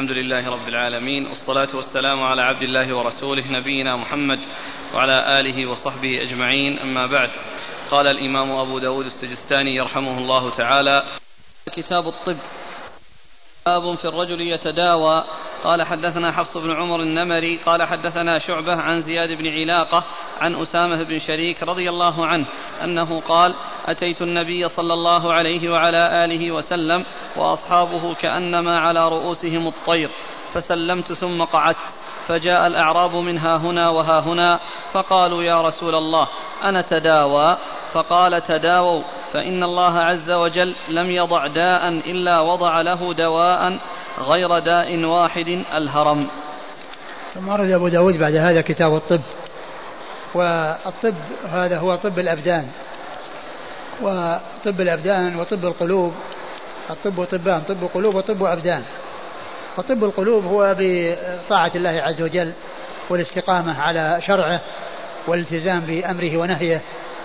الحمد لله رب العالمين والصلاة والسلام على عبد الله ورسوله نبينا محمد وعلى آله وصحبه أجمعين أما بعد. قال الإمام أبو داود السجستاني يرحمه الله تعالى كتاب الطب باب في الرجل يتداوى قال حدثنا حفص بن عمر النمري قال حدثنا شعبة عن زياد بن علاقة عن أسامة بن شريك رضي الله عنه أنه قال أتيت النبي صلى الله عليه وعلى آله وسلم وأصحابه كأنما على رؤوسهم الطير فسلمت ثم قعدت فجاء الأعراب من ها هنا وها هنا فقالوا يا رسول الله أنا تداوى؟ فقال تداووا فإن الله عز وجل لم يضع داء إلا وضع له دواء غير داء واحد الهرم. ثم ورد أبو داود بعد هذا كتاب الطب. والطب هذا هو طب الأبدان. وطب الأبدان وطب القلوب. الطب طبان طب قلوب وطب أبدان. فطب القلوب هو بطاعة الله عز وجل والاستقامة على شرعه والالتزام بأمره ونهيه.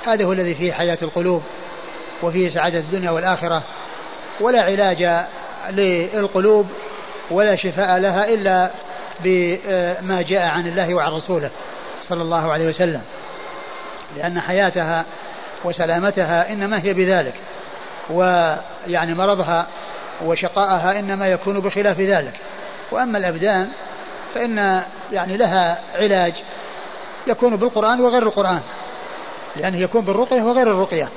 هذا هو الذي فيه حياة القلوب وفيه سعادة الدنيا والآخرة. ولا علاج للقلوب ولا شفاء لها إلا بما جاء عن الله وعن رسوله صلى الله عليه وسلم. لأن حياتها وسلامتها إنما هي بذلك ويعني مرضها وشقاءها إنما يكون بخلاف ذلك. وأما الأبدان فإن يعني لها علاج يكون بالقرآن وغير القرآن لأنه يكون بالرقية وغير الرقية.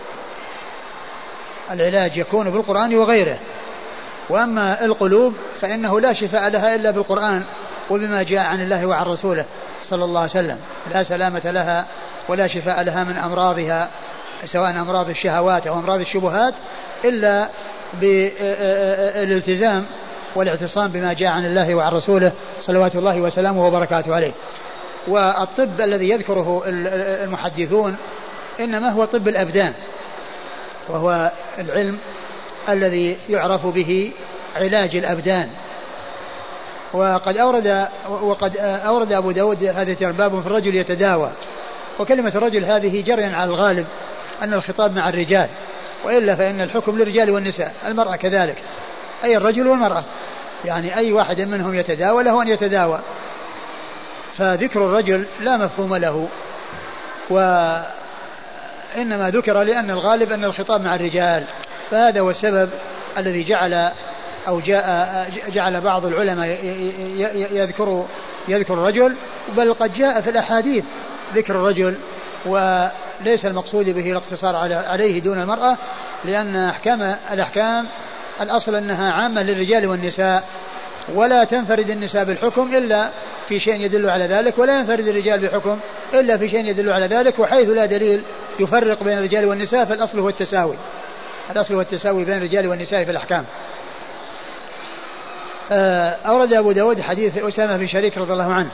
العلاج يكون بالقرآن وغيره. وأما القلوب فإنه لا شفاء لها إلا بالقرآن وبما جاء عن الله وعن رسوله صلى الله عليه وسلم. لا سلامة لها ولا شفاء لها من أمراضها سواء أمراض الشهوات أو أمراض الشبهات إلا بالالتزام والاعتصام بما جاء عن الله وعن رسوله صلوات الله وسلامه وبركاته عليه. والطب الذي يذكره المحدثون إنما هو طب الأبدان وهو العلم الذي يعرف به علاج الأبدان. وقد أورد وقد أورد أبو داود هذا باب في الرجل يتداوى. وكلمة الرجل هذه جريا على الغالب أن الخطاب مع الرجال وإلا فإن الحكم للرجال والنساء المرأة كذلك أي الرجل والمرأة. يعني أي واحد منهم يتداوى له أن يتداوى. فذكر الرجل لا مفهوم له وإنما ذكر لأن الغالب أن الخطاب مع الرجال. فهذا هو السبب الذي جعل أو جاء جعل بعض العلماء يذكر يذكر الرجل بل قد جاء في الأحاديث ذكر الرجل وليس المقصود به الاقتصار عليه دون المرأة لأن أحكام الأحكام الأصل أنها عامة للرجال والنساء ولا تنفرد النساء بالحكم إلا في شيء يدل على ذلك ولا ينفرد الرجال بحكم إلا في شيء يدل على ذلك وحيث لا دليل يفرق بين الرجال والنساء فالأصل هو التساوي. الأصل هو التساوي بين الرجال والنساء في الأحكام. آه، أورد أبو داود حديث أسامة بن شريك رضي الله عنه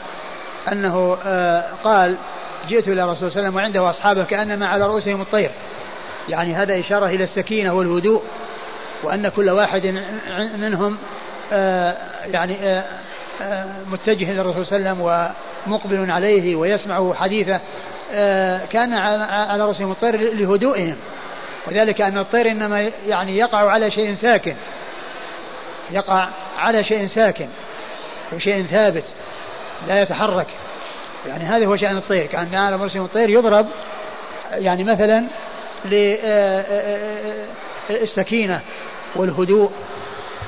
أنه آه، قال جئت إلى الرسول صلى الله عليه وسلم وعنده أصحابه كأنما على رؤوسهم الطير. يعني هذا إشارة إلى السكينة والهدوء وأن كل واحد منهم آه، يعني متجه إلى الرسول صلى الله عليه وسلم ومقبل عليه ويسمع حديثه كأن على رؤوسهم الطير لهدوئهم. وذلك أن الطير إنما يعني يقع على شيء ساكن. يقع على شيء ساكن وشيء ثابت لا يتحرك. يعني هذا هو شأن الطير. كأن على مرسم الطير يضرب يعني مثلا للسكينة والهدوء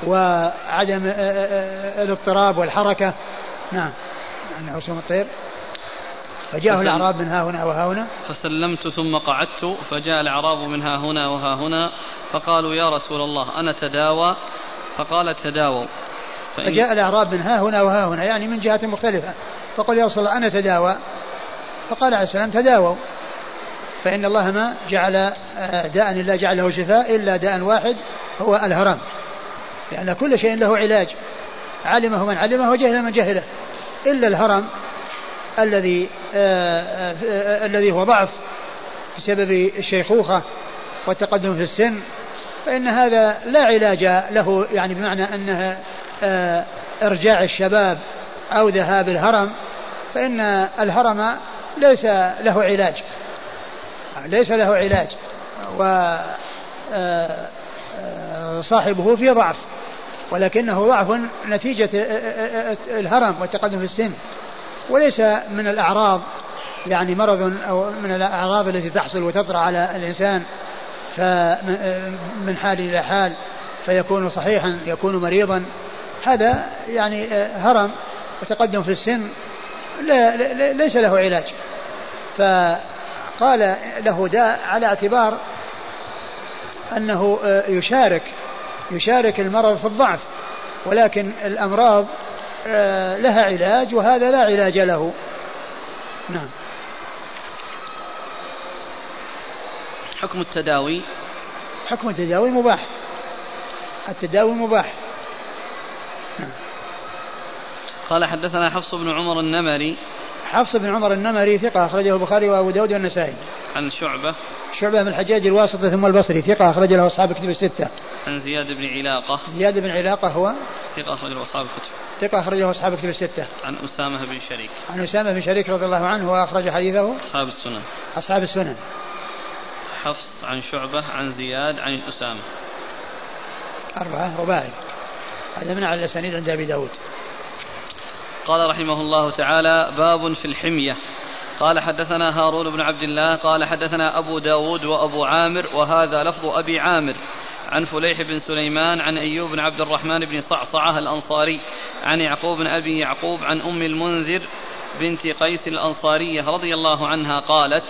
وعدم الاضطراب والحركة. نعم. يعني مرسم الطير فجاءه الأعراب من ها هنا وها هنا. فسلمت ثم قعدت فجاء الأعراب من ها هنا وها هنا فقالوا يا رسول الله أنا تداوى؟ فقال تداووا. فجاء الأعراب من ها هنا وها هنا يعني من جهة مختلفة. فقال يا رسول الله أنا تداوى؟ فقال عليه السلام تداووا. فإن الله ما جعل آه، داء إلا جعله شفاء إلا داء واحد هو الهرم. لأن كل شيء له علاج. علمه من علمه وجهله من جهله. إلا الهرم الذي آه، آآ آه، الذي هو ضعف بسبب الشيخوخة والتقدم في السن فإن هذا لا علاج له يعني بمعنى أنها آه، إرجاع الشباب أو ذهاب الهرم فإن الهرم ليس له علاج ليس له علاج وصاحبه آه، آه، في ضعف ولكنه ضعف نتيجة الهرم والتقدم في السن. وليس من الأعراض يعني مرض أو من الأعراض التي تحصل وتطرأ على الإنسان من حال إلى حال فيكون صحيحا يكون مريضا. هذا يعني هرم وتقدم في السن لا ليس له علاج. فقال له داء على اعتبار أنه يشارك يشارك المرض في الضعف ولكن الأمراض لها علاج وهذا لا علاج له. نعم. حكم التداوي؟ حكم التداوي مباح. التداوي مباح. نعم. قال حدثنا حفص بن عمر النمري. حفص بن عمر النمري ثقة أخرجه البخاري وأبو داود والنسائي. عن شعبة. شعبة بن الحجاج الواسطي ثم البصري ثقة أخرج له أصحاب الكتب الستة. عن زياد بن علاقة. زياد بن علاقة هو. ثقة أخرج له أصحاب الكتب. ثقة أخرجه أصحاب الكتب الستة. عن أسامة بن شريك. عن أسامة بن شريك رضي الله عنه وأخرج حديثه. أصحاب السنن. أصحاب السنن. حفص عن شعبة عن زياد عن أسامة. أربعة رباعي. هذا من على الأسانيد عند أبي داود. قال رحمه الله تعالى باب في الحمية. قال حدثنا هارون بن عبد الله قال حدثنا أبو داود وأبو عامر وهذا لفظ أبي عامر. عن فليح بن سليمان عن أيوب بن عبد الرحمن بن صعصعة الأنصاري عن يعقوب بن أبي يعقوب عن أم المنذر بنت قيس الأنصارية رضي الله عنها قالت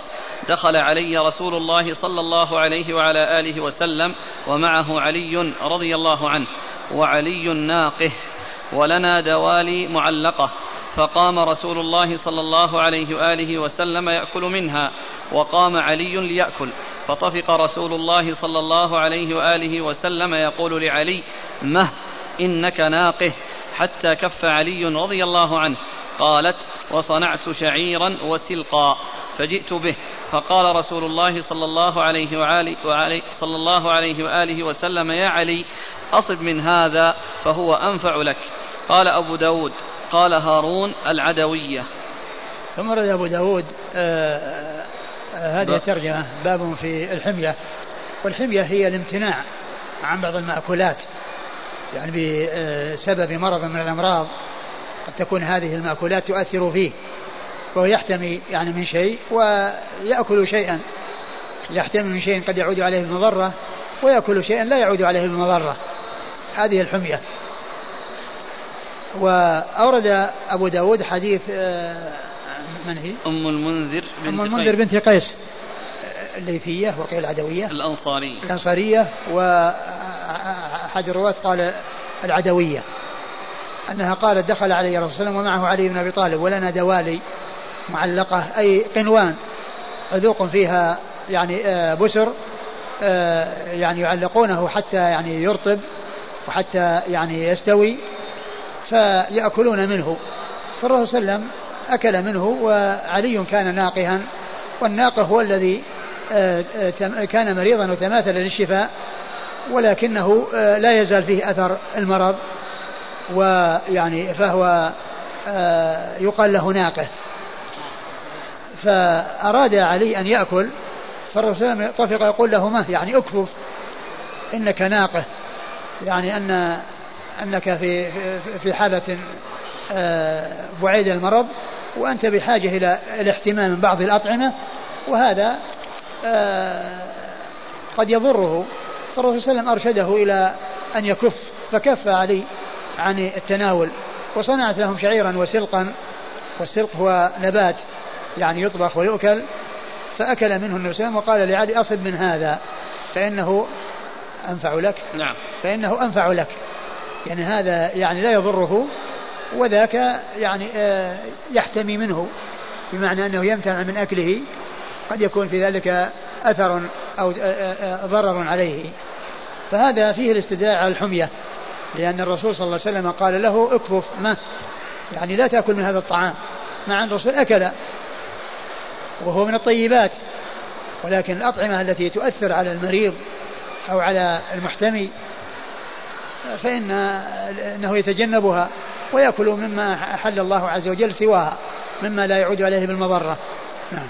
دخل علي رسول الله صلى الله عليه وعلى آله وسلم ومعه علي رضي الله عنه وعلي ناقه ولنا دوالي معلقة فقام رسول الله صلى الله عليه وآله وسلم يأكل منها وقام علي ليأكل فطفق رسول الله صلى الله عليه وآله وسلم يقول لعلي مه إنك ناقه. حتى كف علي رضي الله عنه. قالت وصنعت شعيرا وسلقا. فجئت به. فقال رسول الله صلى الله عليه وآله, وآله صلى الله عليه وآله وسلم يا علي أصب من هذا فهو أنفع لك. قال أبو داود. قال هارون العدوية. ثم رد أبو داود آه، هذه الترجمة باب في الحمية. والحمية هي الامتناع عن بعض المأكولات. يعني بسبب مرض من الأمراض قد تكون هذه المأكولات تؤثر فيه. وهو يحتمي يعني من شيء ويأكل شيئا. يحتمي من شيء قد يعود عليه بالمضرة ويأكل شيئا لا يعود عليه بالمضرة هذه الحمية. وأورد أبو داود حديث آه، من هي؟ أم المنذر بنت أم المنذر بنت قيس. الليثية وقيل العدوية. الأنصارية. الأنصارية وأحد الرواة قال العدوية. أنها قالت دخل علي صلى الله عليه وسلم ومعه علي بن أبي طالب ولنا دوالي معلقة أي قنوان عذوق فيها يعني آه، بسر آه، يعني يعلقونه حتى يعني يرطب وحتى يعني يستوي فيأكلون منه. فالرسول صلى الله عليه وسلم أكل منه وعلي كان ناقها والناقة هو الذي آه، كان مريضا وتماثل للشفاء ولكنه لا يزال فيه أثر المرض ويعني فهو يقال له ناقة. فأراد علي أن يأكل فالرسول طفق يقول له ما يعني اكفف إنك ناقة. يعني أن أنك في في حالة آه، بعيد المرض. وأنت بحاجة إلى الاحتمام من بعض الأطعمة وهذا آه، قد يضره. فالرسول صلى الله عليه وسلم أرشده إلى أن يكف فكف علي عن التناول وصنعت لهم شعيرا وسلقا والسلق هو نبات يعني يطبخ ويؤكل فأكل منه النبي صلى الله عليه وسلم وقال لعلي أصب من هذا فإنه أنفع لك. نعم. فإنه أنفع لك. يعني هذا يعني لا يضره. وذاك يعني آه، يحتمي منه بمعنى أنه يمتنع من أكله قد يكون في ذلك أثر أو آه، آه، ضرر عليه. فهذا فيه الاستدلاء على الحمية لأن الرسول صلى الله عليه وسلم قال له اكفف ما يعني لا تأكل من هذا الطعام مع أن الرسول أكل وهو من الطيبات. ولكن الأطعمة التي تؤثر على المريض أو على المحتمي فإن أنه يتجنبها. ويأكل مما حل الله عز وجل سواها مما لا يعود عليه بالمضرة. نعم.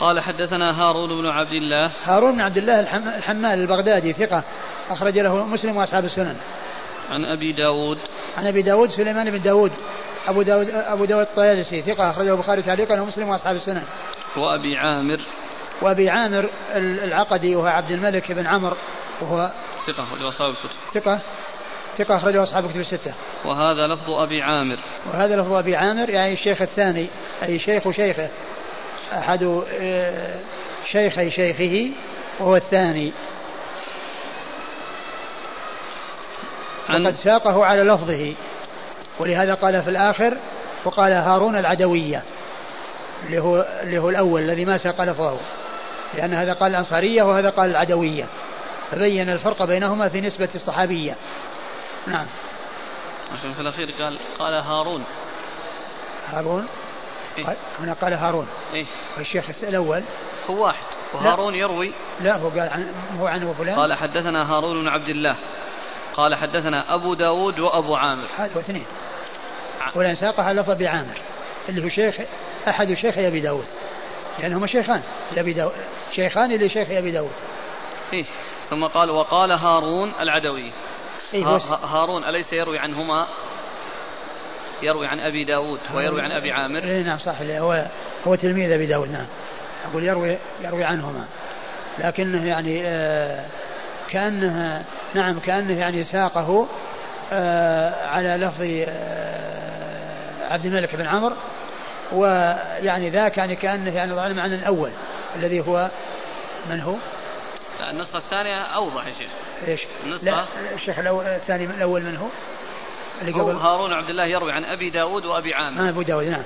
قال حدثنا هارون بن عبد الله. هارون بن عبد الله الحمال البغدادي ثقة أخرج له مسلم وأصحاب السنن. عن أبي داود. عن أبي داود سليمان بن داود أبو داود أبو داود الطيالسي ثقة أخرجه البخاري تعليقا ومسلم وأصحاب السنن. وأبي عامر. وأبي عامر العقدي وهو عبد الملك بن عمرو وهو ثقة أخرجه أصحاب الكتب. ثقة. ثقة أخرجه أصحاب الكتب الستة. وهذا لفظ أبي عامر. وهذا لفظ أبي عامر يعني الشيخ الثاني أي شيخ شيخه. أحد آه، شيخي شيخه وهو الثاني. عن وقد ساقه على لفظه. ولهذا قال في الآخر وقال هارون العدوية اللي هو اللي هو الأول الذي ما ساق لفظه. لأن هذا قال الأنصارية وهذا قال العدوية. فبين الفرق بينهما في نسبة الصحابية. نعم. لكن في الأخير قال قال هارون. هارون؟ إيه؟ هنا قال هارون. إيه؟ والشيخ الأول. هو واحد. وهارون لا يروي. لا هو قال عن هو عنه فلان. قال حدثنا هارون بن عبد الله. قال حدثنا أبو داود وأبو عامر. هذا اثنين. ولا ساقها لفظ أبي عامر اللي هو شيخ أحد شيخ أبي داود. يعني هما شيخان. لأبي داود شيخان لشيخ أبي داود. إيه. ثم قال وقال هارون العدوي. هارون أليس يروي عنهما؟ يروي عن أبي داود ويروي عن أبي عامر؟ إيه نعم صح هو هو تلميذ أبي داود نعم. أقول يروي يروي عنهما. لكنه يعني آه كأنه نعم كأنه يعني ساقه آه على لفظ آه عبد الملك بن عمرو. ويعني ذاك يعني كأنه يعني ضع المعنى الأول الذي هو من هو؟ النسخة الثانية أوضح يا شيخ. إيش؟ النسخة؟ لا الشيخ الثاني الأول من هو؟ اللي قبل. هارون عبد الله يروي عن أبي داود وأبي عامر. آه أبو داود نعم.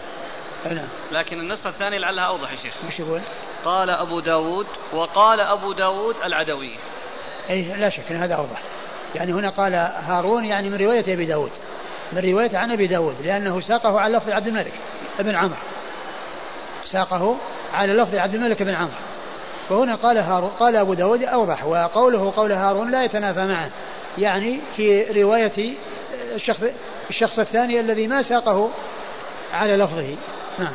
نعم لكن النسخة الثانية لعلها أوضح يا شيخ. وش يقول؟ قال أبو داود وقال أبو داود العدوي. أي لا شك أن هذا أوضح. يعني هنا قال هارون يعني من رواية أبي داود. من رواية عن أبي داود لأنه ساقه على لفظ عبد الملك بن عمرو. ساقه على لفظ عبد الملك بن عمرو. فهنا قال هارون قال أبو داود أوضح وقوله قول هارون لا يتنافى معه يعني في رواية الشخص الشخص الثاني الذي ما ساقه على لفظه. نعم.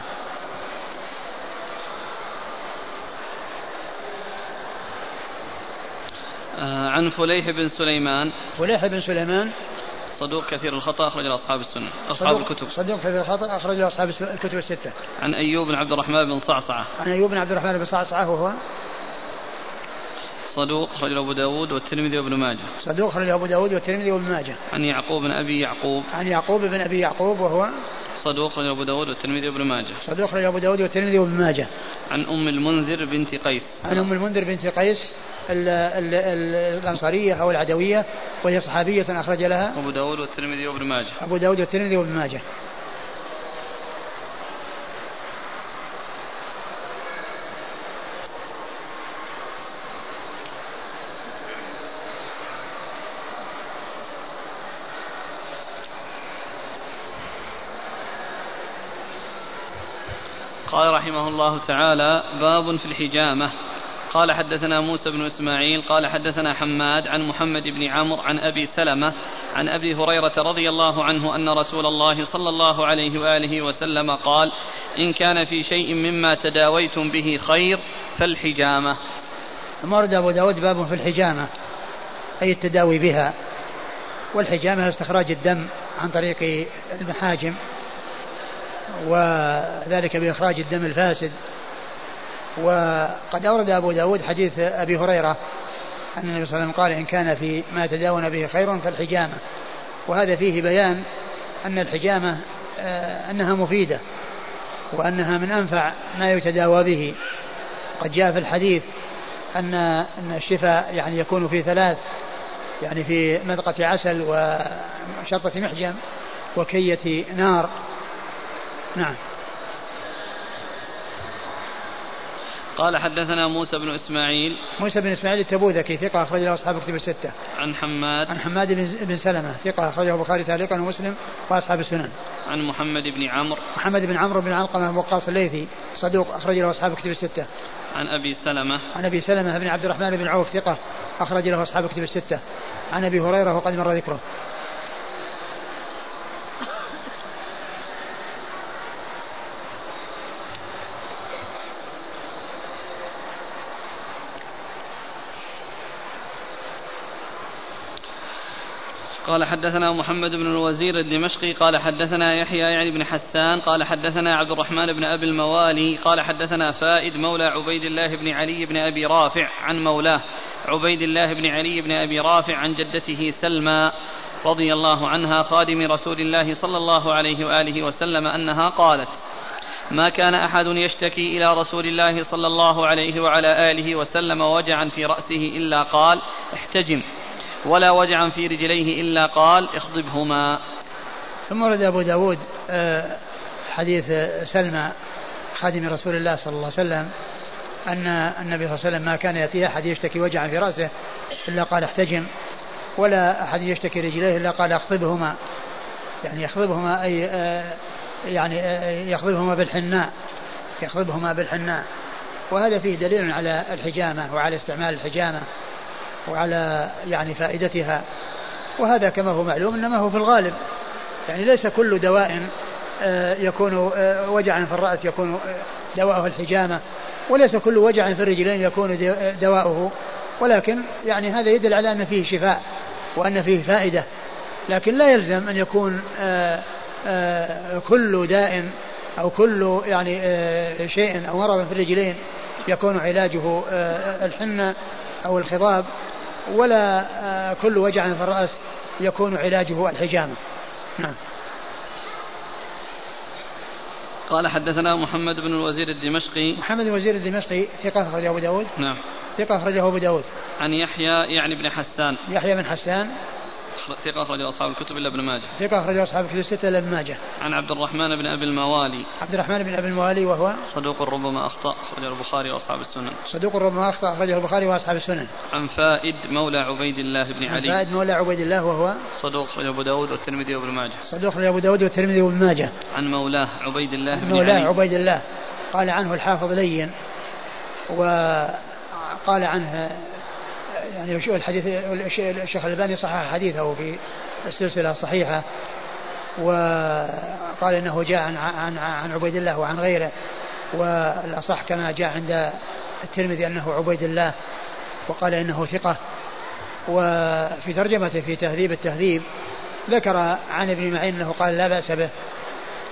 آه، عن فليح بن سليمان. فليح بن سليمان صدوق كثير الخطأ أخرج أصحاب السنة أصحاب الكتب. صدوق كثير الخطأ أخرج أصحاب الكتب الستة. عن أيوب بن عبد الرحمن بن صعصعة. عن أيوب بن عبد الرحمن بن صعصعة وهو؟ صدوق أخرج أبو داود والترمذي وابن ماجه. صدوق أخرج أبو داود والترمذي وابن ماجه. عن يعقوب بن أبي يعقوب. عن يعقوب بن أبي يعقوب وهو؟ صدوق أخرج أبو داود والترمذي وابن ماجه. صدوق أخرج أبو داود والترمذي وابن ماجه. عن أم المنذر بنت قيس. عن أم المنذر بنت قيس الأنصارية أو العدوية وهي صحابية أخرج لها. أبو داود والترمذي وابن ماجه. أبو داود والترمذي وابن ماجه. قال رحمه الله تعالى باب في الحجامة. قال حدثنا موسى بن إسماعيل قال حدثنا حماد عن محمد بن عمرو عن أبي سلمة عن أبي هريرة رضي الله عنه أن رسول الله صلى الله عليه وآله وسلم قال إن كان في شيء مما تداويتم به خير فالحجامة. ورد أبو داود باب في الحجامة أي التداوي بها. والحجامة استخراج الدم عن طريق المحاجم. وذلك بإخراج الدم الفاسد. وقد أورد أبو داود حديث أبي هريرة أن النبي صلى الله عليه وسلم قال إن كان في ما تداون به خير فالحجامة. وهذا فيه بيان أن الحجامة آه، أنها مفيدة وأنها من أنفع ما يتداوى به. قد جاء في الحديث أن أن الشفاء يعني يكون في ثلاث يعني في مذقة عسل وشطة محجم وكية نار. نعم قال حدثنا موسى بن إسماعيل موسى بن إسماعيل التبوذكي ثقة أخرج له أصحاب كتب الستة. عن حماد عن حماد بن سلمة ثقة أخرجه البخاري تعليقا ومسلم وأصحاب السنن. عن محمد بن عمرو محمد بن عمرو بن علقمة وقاص الليثي صدوق أخرج له أصحاب كتب الستة. عن أبي سلمة عن أبي سلمة بن عبد الرحمن بن عوف ثقة أخرج له أصحاب كتب الستة. عن أبي هريرة وقد مر ذكره. قال حدثنا محمد بن الوزير الدمشقي قال حدثنا يحيى يعني بن حسان قال حدثنا عبد الرحمن بن أبي الموالي قال حدثنا فائد مولى عبيد الله بن علي بن أبي رافع عن مولاه عبيد الله بن علي بن أبي رافع عن جدته سلمى رضي الله عنها خادم رسول الله صلى الله عليه وآله وسلم أنها قالت ما كان أحد يشتكي إلى رسول الله صلى الله عليه وعلى آله وسلم وجعا في رأسه إلا قال احتجم ولا وجعا في رجليه إلا قال اخضبهما. ثم ورد أبو داود آه، حديث سلمى خادم رسول الله صلى الله عليه وسلم أن النبي صلى الله عليه وسلم ما كان يأتي أحد يشتكي وجعا في رأسه إلا قال احتجم ولا أحد يشتكي رجليه إلا قال اخضبهما. يعني يخضبهما أي آه، يعني آه، يخضبهما بالحناء يخضبهما بالحناء. وهذا فيه دليل على الحجامة وعلى استعمال الحجامة. وعلى يعني فائدتها. وهذا كما هو معلوم إنما هو في الغالب. يعني ليس كل دواء آه، يكون آه، وجعا في الرأس يكون آه، دواءه الحجامة. وليس كل وجع في الرجلين يكون دواؤه. ولكن يعني هذا يدل على أن فيه شفاء وأن فيه فائدة. لكن لا يلزم أن يكون كل داء أو كل يعني شيء أو مرض في الرجلين يكون علاجه الحنة أو الخضاب ولا آه، كل وجع في الرأس يكون علاجه الحجامة. نعم. قال حدثنا محمد بن الوزير الدمشقي. محمد بن الوزير الدمشقي ثقة أخرجه أبو داود. نعم. ثقة أخرجه أبو داود. عن يحيى يعني بن حسان. يحيى بن حسان. ثقة أخرج أصحاب الكتب إلا ابن ماجه. ثقة أخرج أصحاب الكتب الستة إلا ابن ماجه. عن عبد الرحمن بن أبي الموالي. عبد الرحمن بن أبي الموالي وهو صدوق ربما أخطأ أخرجه البخاري وأصحاب السنن. صدوق ربما أخطأ أخرجه البخاري وأصحاب السنن. عن فائد مولى عبيد الله بن علي. فائد مولى عبيد الله وهو صدوق أخرجه أبو داود والترمذي وابن ماجه. صدوق أخرجه أبو داود والترمذي وابن ماجه. عن مولاه عبيد الله بن مولاه علي. عبيد الله. قال عنه الحافظ لين وقال عنه يعني الحديث الشيخ الألباني صحح حديثه في السلسلة الصحيحة وقال إنه جاء عن عن عن عبيد الله وعن غيره والأصح كما جاء عند الترمذي أنه عبيد الله وقال إنه ثقة. وفي ترجمته في تهذيب التهذيب ذكر عن ابن معين أنه قال لا بأس به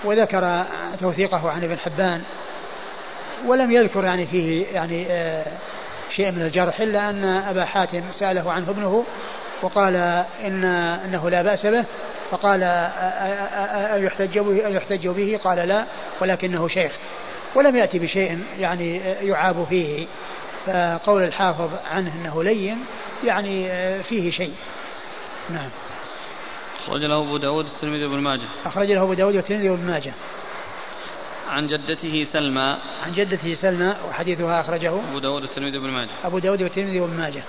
وذكر توثيقه عن ابن حبان ولم يذكر يعني فيه يعني آه، شيء من الجرح إلا أن أبا حاتم سأله عنه ابنه وقال إن أنه لا بأس به فقال أيحتج به أيحتج به؟ قال لا ولكنه شيخ. ولم يأتي بشيء يعني يعاب فيه. فقول الحافظ عنه أنه لين يعني فيه شيء. نعم. أخرج له أبو داود والترمذي وابن ماجه. أخرج له أبو داود والترمذي وابن ماجه. عن جدته سلمى. عن جدته سلمى وحديثها أخرجه أبو داود والترمذي وابن ماجه. أبو داود والترمذي وابن ماجه.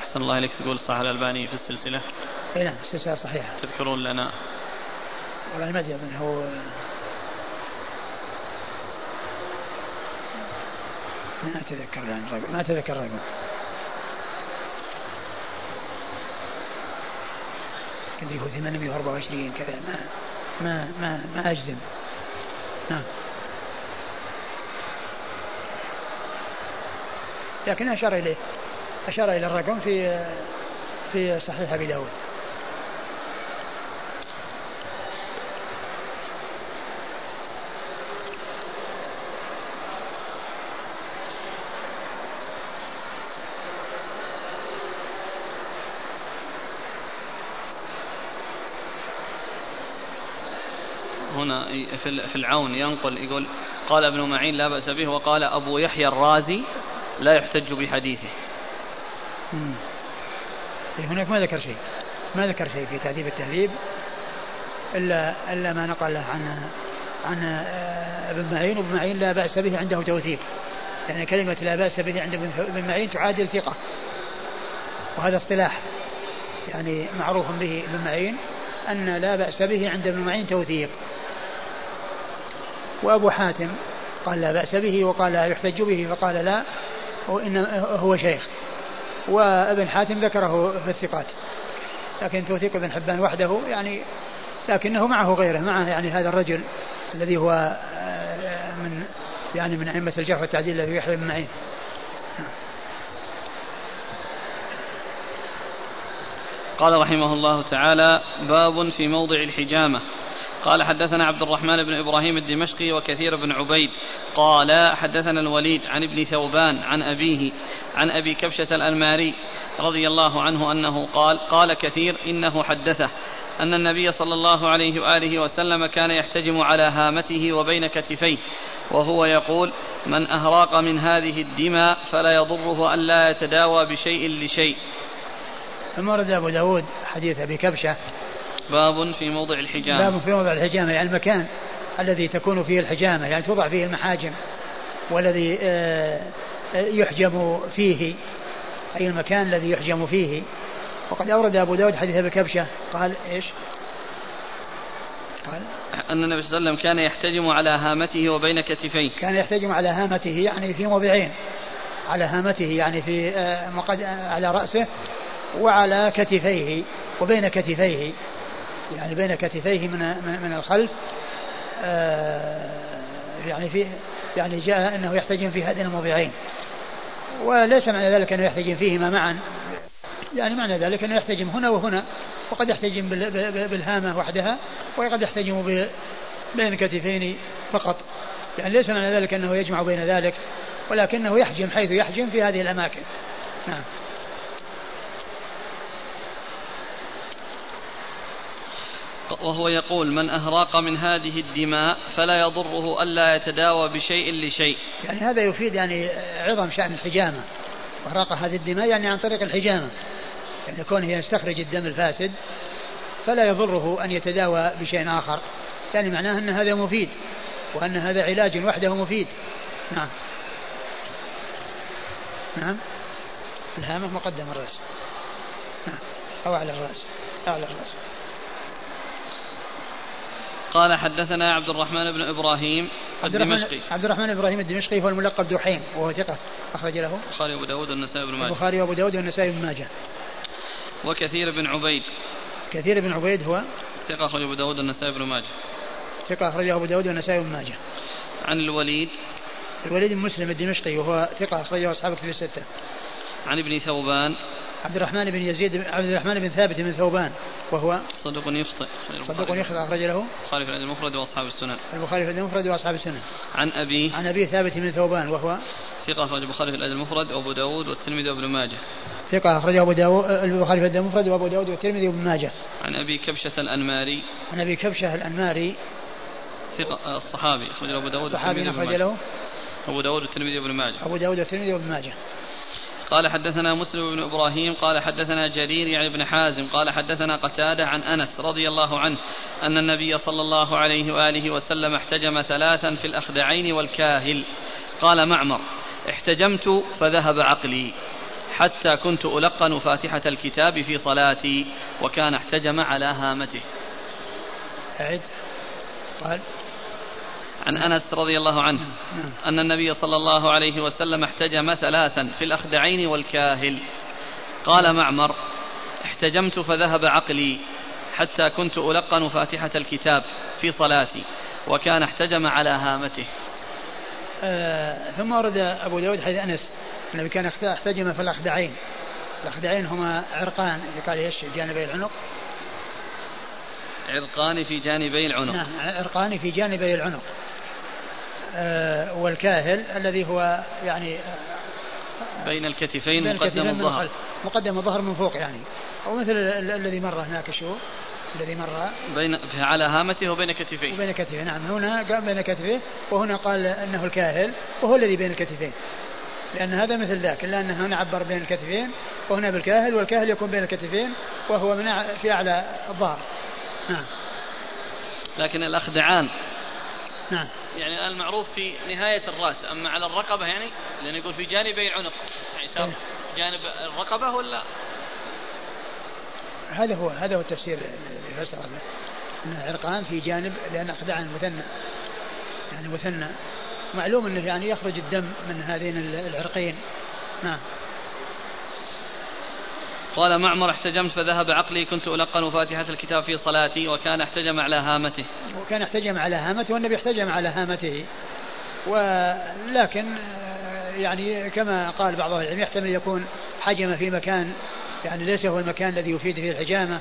أحسن الله إليك تقول صح الألباني في السلسلة. اي نعم السلسلة صحيحة. تذكرون لنا. والله ما أدري أظن هو ما أتذكر يعني ما أتذكر الرقم. كدري هو 824 كذا ما ما ما ما أجزم. نعم. لكن أشار إليه. أشار إلى الرقم في في صحيح أبي داود. هنا في العون ينقل يقول قال ابن معين لا بأس به وقال أبو يحيى الرازي لا يحتج بحديثه. إيه، هناك ما ذكر شيء. ما ذكر شيء في تهذيب التهذيب إلا إلا ما نقل عن عن آه، ابن معين وابن معين لا بأس به عنده توثيق. يعني كلمة لا بأس به عند ابن معين تعادل ثقة. وهذا اصطلاح. يعني معروف به ابن معين أن لا بأس به عند ابن معين توثيق. وأبو حاتم قال لا بأس به وقال لا يحتج به فقال لا وإن هو شيخ. وابن حاتم ذكره في الثقات. لكن توثيق ابن حبان وحده يعني لكنه معه غيره معه يعني هذا الرجل الذي هو آه، من يعني من أئمة الجرح والتعديل الذي يحيى بن معين. قال رحمه الله تعالى باب في موضع الحجامة. قال حدثنا عبد الرحمن بن إبراهيم الدمشقي وكثير بن عبيد قال حدثنا الوليد عن ابن ثوبان عن أبيه عن أبي كبشة الانماري رضي الله عنه أنه قال قال كثير إنه حدثه أن النبي صلى الله عليه وآله وسلم كان يحتجم على هامته وبين كتفيه وهو يقول من أهراق من هذه الدماء فلا يضره أن لا يتداوى بشيء لشيء. ثم ورد أبو داود حديث أبي كبشة باب في موضع الحجامة. باب في موضع الحجامة يعني المكان الذي تكون فيه الحجامة يعني توضع فيه المحاجم والذي آه، آه، يحجم فيه أي المكان الذي يحجم فيه. وقد أورد أبو داود حديث أبي كبشة قال إيش؟ قال أن النبي صلى الله عليه وسلم كان يحتجم على هامته وبين كتفيه. كان يحتجم على هامته يعني في موضعين. على هامته يعني في آه، مقد على رأسه وعلى كتفيه وبين كتفيه. يعني بين كتفيه من من, الخلف آه، يعني في يعني جاء أنه يحتجم في هذين الموضعين. وليس معنى ذلك أنه يحتجم فيهما معا. يعني معنى ذلك أنه يحتجم هنا وهنا وقد يحتجم بالهامة وحدها وقد يحتجم بين كتفين فقط. يعني ليس معنى ذلك أنه يجمع بين ذلك ولكنه يحجم حيث يحجم في هذه الأماكن. نعم. وهو يقول من أهراق من هذه الدماء فلا يضره ألا يتداوى بشيء لشيء. يعني هذا يفيد يعني عظم شأن الحجامة. إهراق هذه الدماء يعني عن طريق الحجامة. يعني كونه يستخرج الدم الفاسد فلا يضره أن يتداوى بشيء آخر. يعني معناه أن هذا مفيد وأن هذا علاج وحده مفيد. نعم. نعم. الهامة مقدم الرأس. نعم. أو على الرأس. أعلى الرأس. قال حدثنا عبد الرحمن بن إبراهيم عبد الدمشقي. عبد الرحمن إبراهيم الدمشقي هو الملقب دحيم وهو ثقة أخرج له. البخاري وأبو داود والنسائي بن ماجه. البخاري وأبو داود والنسائي بن ماجه. وكثير بن عبيد. كثير بن عبيد هو ثقة أخرج أبو داود والنسائي بن ماجه. ثقة اخرجه أبو داود والنسائي بن ماجه. عن الوليد. الوليد بن مسلم الدمشقي وهو ثقة اخرجه أصحاب كتب الستة. عن ابن ثوبان. عبد الرحمن بن يزيد عبد الرحمن بن ثابت بن ثوبان وهو صدوق يخطئ صدوق يخطئ أخرج له البخاري في المفرد وأصحاب السنن. البخاري في المفرد وأصحاب السنن. عن أبي عن أبي ثابت بن ثوبان وهو ثقة أخرج البخاري في الأدب المفرد وأبو داود والترمذي وابن ماجه. ثقة أخرجه أبو داود البخاري في الأدب المفرد وأبو داود والترمذي وابن ماجه. عن أبي كبشة الأنماري. عن أبي كبشة الأنماري. ثقة الصحابي أخرج أبو داود الصحابي أخرج له. أبو داود والترمذي وابن ماجه. أبو داود والترمذي وابن ماجه. قال حدثنا مسلم بن إبراهيم قال حدثنا جرير يعني ابن حازم قال حدثنا قتادة عن أنس رضي الله عنه أن النبي صلى الله عليه وآله وسلم احتجم ثلاثا في الأخدعين والكاهل. قال معمر احتجمت فذهب عقلي حتى كنت ألقن فاتحة الكتاب في صلاتي وكان احتجم على هامته. أعد. قال. عن أنس رضي الله عنه أن النبي صلى الله عليه وسلم احتجم ثلاثا في الأخدعين والكاهل. قال معمر احتجمت فذهب عقلي حتى كنت ألقن فاتحة الكتاب في صلاتي وكان احتجم على هامته. آه ثم ورد أبو داود حديث أنس النبي كان احتجم في الأخدعين. الأخدعين هما عرقان قال إيش؟ جانبي العنق. عرقان في جانبي العنق. نعم عرقان في جانبي العنق. والكاهل الذي هو يعني آه، بين الكتفين بين مقدم الظهر. مقدم الظهر من فوق يعني. أو مثل الذي مر هناك شو الذي مر. بين على هامته وبين كتفيه. وبين كتفيه نعم. هنا قال بين كتفيه وهنا قال إنه الكاهل وهو الذي بين الكتفين. لأن هذا مثل ذاك الا انه هنا عبر بين الكتفين وهنا بالكاهل والكاهل يكون بين الكتفين وهو من في أعلى الظهر. نعم. لكن الاخدعان نعم. يعني المعروف في نهاية الرأس أما على الرقبة يعني لأنه يقول في جانبي العنق. يعني صار إيه. جانب الرقبة ولا؟ هذا هو هذا هو التفسير. اللي فسر أن عرقان في جانب لأن أخدعان مثنى يعني مثنى معلوم أنه يعني يخرج الدم من هذين العرقين. نعم. قال معمر احتجمت فذهب عقلي كنت ألقن فاتحة الكتاب في صلاتي وكان احتجم على هامته. وكان احتجم على هامته والنبي احتجم على هامته. ولكن يعني كما قال بعض العلم يحتمل يكون حجم في مكان يعني ليس هو المكان الذي يفيد فيه الحجامة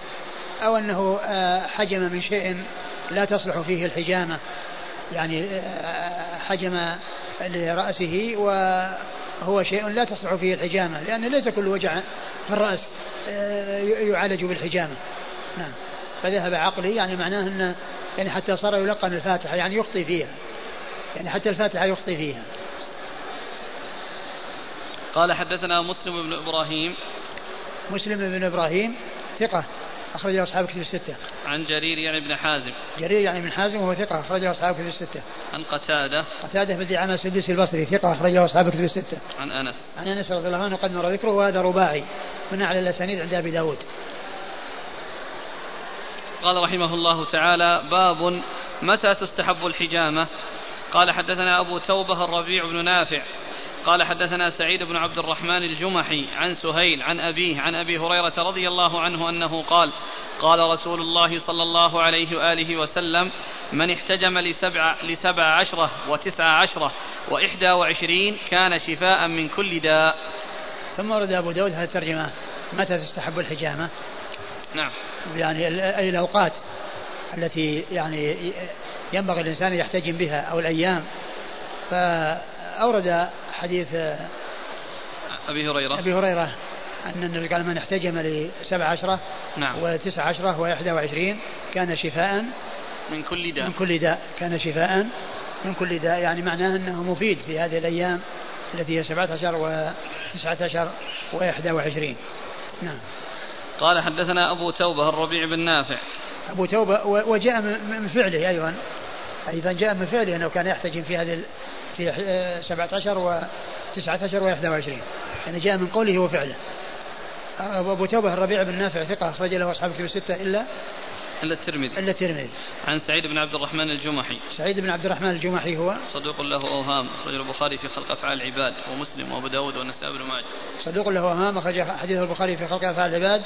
أو أنه آه، حجم من شيء لا تصلح فيه الحجامة. يعني آه، حجم لرأسه وهو شيء لا تصلح فيه الحجامة لأن ليس كل وجع في الرأس آه، يعالج بالحجامة. نعم. فذهب عقلي يعني معناه أنه يعني حتى صار يلقن الفاتحة يعني يخطي فيها. يعني حتى الفاتحة يخطي فيها. قال حدثنا مسلم بن إبراهيم. مسلم بن إبراهيم ثقة. أخرج له أصحاب كتب الستة. عن جرير يعني ابن حازم. جرير يعني ابن حازم وهو ثقة أخرج له أصحاب كتب الستة. عن قتادة. قتادة بن دعامة السدوسي البصري ثقة أخرج له أصحاب كتب الستة. عن أنس. عن أنس رضي الله عنه قد مر ذكره وهذا رباعي من أعلى الأسانيد عند أبي داود قال رحمه الله تعالى باب متى تستحب الحجامة قال حدثنا أبو توبة الربيع بن نافع قال حدثنا سعيد بن عبد الرحمن الجمحي عن سهيل عن أبيه عن أبي هريرة رضي الله عنه أنه قال قال رسول الله صلى الله عليه وآله وسلم من احتجم لسبع, لسبع عشرة وتسع عشرة وإحدى وعشرين كان شفاء من كل داء. ثم ورد أبو داود هذه الترجمة متى تستحب الحجامة؟ نعم. يعني أي الأوقات التي يعني ينبغي الإنسان يحتجم بها أو الأيام. فأورد حديث أبي هريرة. أبي هريرة أن النبي قال من احتجم لسبع عشرة نعم. وتسع عشرة وإحدى وعشرين كان شفاء من كل داء. من كل داء كان شفاء من كل داء. يعني معناه أنه مفيد في هذه الأيام التي هي سبعة عشر وتسعة عشر وإحدى وعشرين. نعم. قال حدثنا أبو توبة الربيع بن نافع. أبو توبة وجاء من فعله أيضا. أيضا جاء من فعله أنه كان يحتجم في هذه في سبعة عشر وتسعة عشر وإحدى وعشرين. يعني جاء من قوله وفعله. أبو توبة الربيع بن نافع ثقة أخرج له أصحاب كتب الستة إلا إلا الترمذي. إلا الترمذي. عن سعيد بن عبد الرحمن الجمحي. سعيد بن عبد الرحمن الجمحي هو صدوق له أوهام أخرج البخاري في خلق أفعال العباد ومسلم وأبو داود والنسائي بن ماجه. صدوق له أوهام أخرج حديث البخاري في خلق أفعال العباد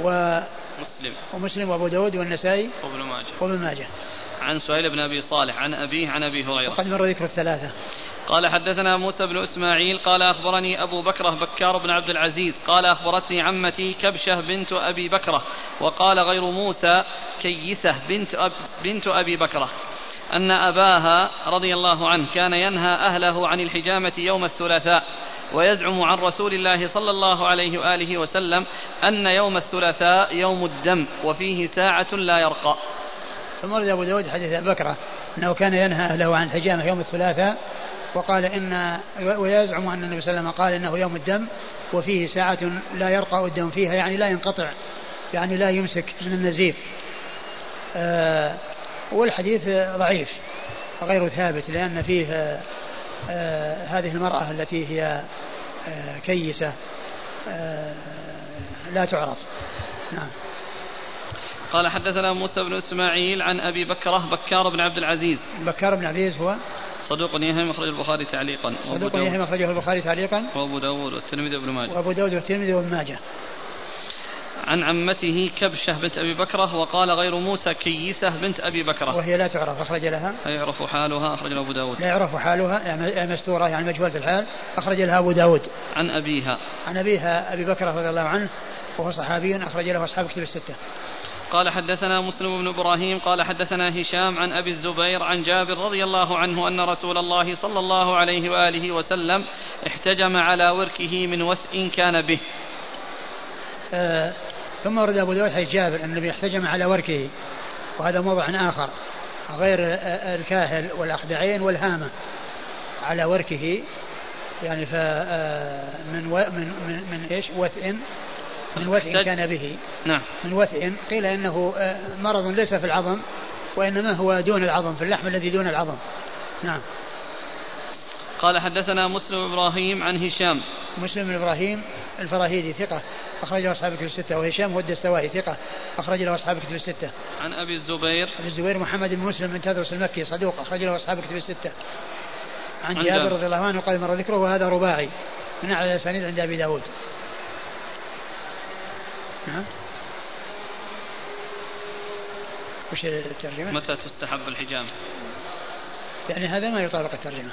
و مسلم. ومسلم وأبو داود والنسائي وابن ماجه. وابن ماجه. عن سهيل بن أبي صالح عن أبيه عن أبي هريرة وقد مر ذكر الثلاثة قال حدثنا موسى بن إسماعيل قال أخبرني أبو بكره بكار بن عبد العزيز قال أخبرتني عمتي كبشة بنت أبي بكره وقال غير موسى كيسة بنت أب بنت أبي بكره أن أباها رضي الله عنه كان ينهى أهله عن الحجامة يوم الثلاثاء ويزعم عن رسول الله صلى الله عليه وآله وسلم أن يوم الثلاثاء يوم الدم وفيه ساعة لا يرقى. ثم ورد أبو داود حديث أبي بكره أنه كان ينهى اهله عن الحجامه يوم الثلاثاء وقال إن ويزعم أن النبي صلى الله عليه وسلم قال إنه يوم الدم وفيه ساعة لا يرقى الدم فيها يعني لا ينقطع يعني لا يمسك من النزيف. آه والحديث ضعيف غير ثابت لأن فيه آه هذه المرأة التي هي آه كيسة آه لا تعرف. نعم. قال حدثنا موسى بن إسماعيل عن أبي بكرة بكار بن عبد العزيز. بكار بن عبد العزيز هو؟ صدوق يهم أخرج البخاري تعليقا. صدوق يهم أخرجه البخاري تعليقا؟ وأبو داود والترمذي وابن ماجه. وأبو داود والترمذي وابن ماجه. عن عمته كبشة بنت أبي بكرة وقال غير موسى كيسة بنت أبي بكرة. وهي لا تعرف أخرج لها. لا يعرف حالها أخرج له أبو داود. لا يعرف حالها يعني مستورة يعني مجهولة الحال أخرج لها أبو داود. عن أبيها. عن أبيها أبي بكرة رضي الله عنه وهو صحابي أخرج له أصحاب كتب الستة. قال حدثنا مسلم بن إبراهيم قال حدثنا هشام عن أبي الزبير عن جابر رضي الله عنه أن رسول الله صلى الله عليه وآله وسلم احتجم على وركه من وثء كان به. آه ثم ورد أبو داود حديث جابر أن النبي احتجم على وركه وهذا موضع آخر غير الكاهل والأخدعين والهامة على وركه يعني ف آه، من من من, إيش؟ وثء من وثء كان به. نعم. من وثء قيل إنه آه، مرض ليس في العظم وإنما هو دون العظم في اللحم الذي دون العظم. نعم. قال حدثنا مسلم إبراهيم عن هشام. مسلم بن إبراهيم الفراهيدي ثقة أخرج له أصحاب كتب الستة وهشام هو الدستوائي ثقة أخرج له أصحاب كتب الستة. عن أبي الزبير. أبي الزبير محمد بن مسلم بن تدرس المكي صدوق أخرج له أصحاب كتب الستة. عن, عن جابر رضي الله عنه قال مر ذكره وهذا رباعي. من أعلى الأسانيد عند أبي داود. نعم. وش الترجمة؟ متى تستحب الحجامة؟ يعني هذا ما يطابق الترجمة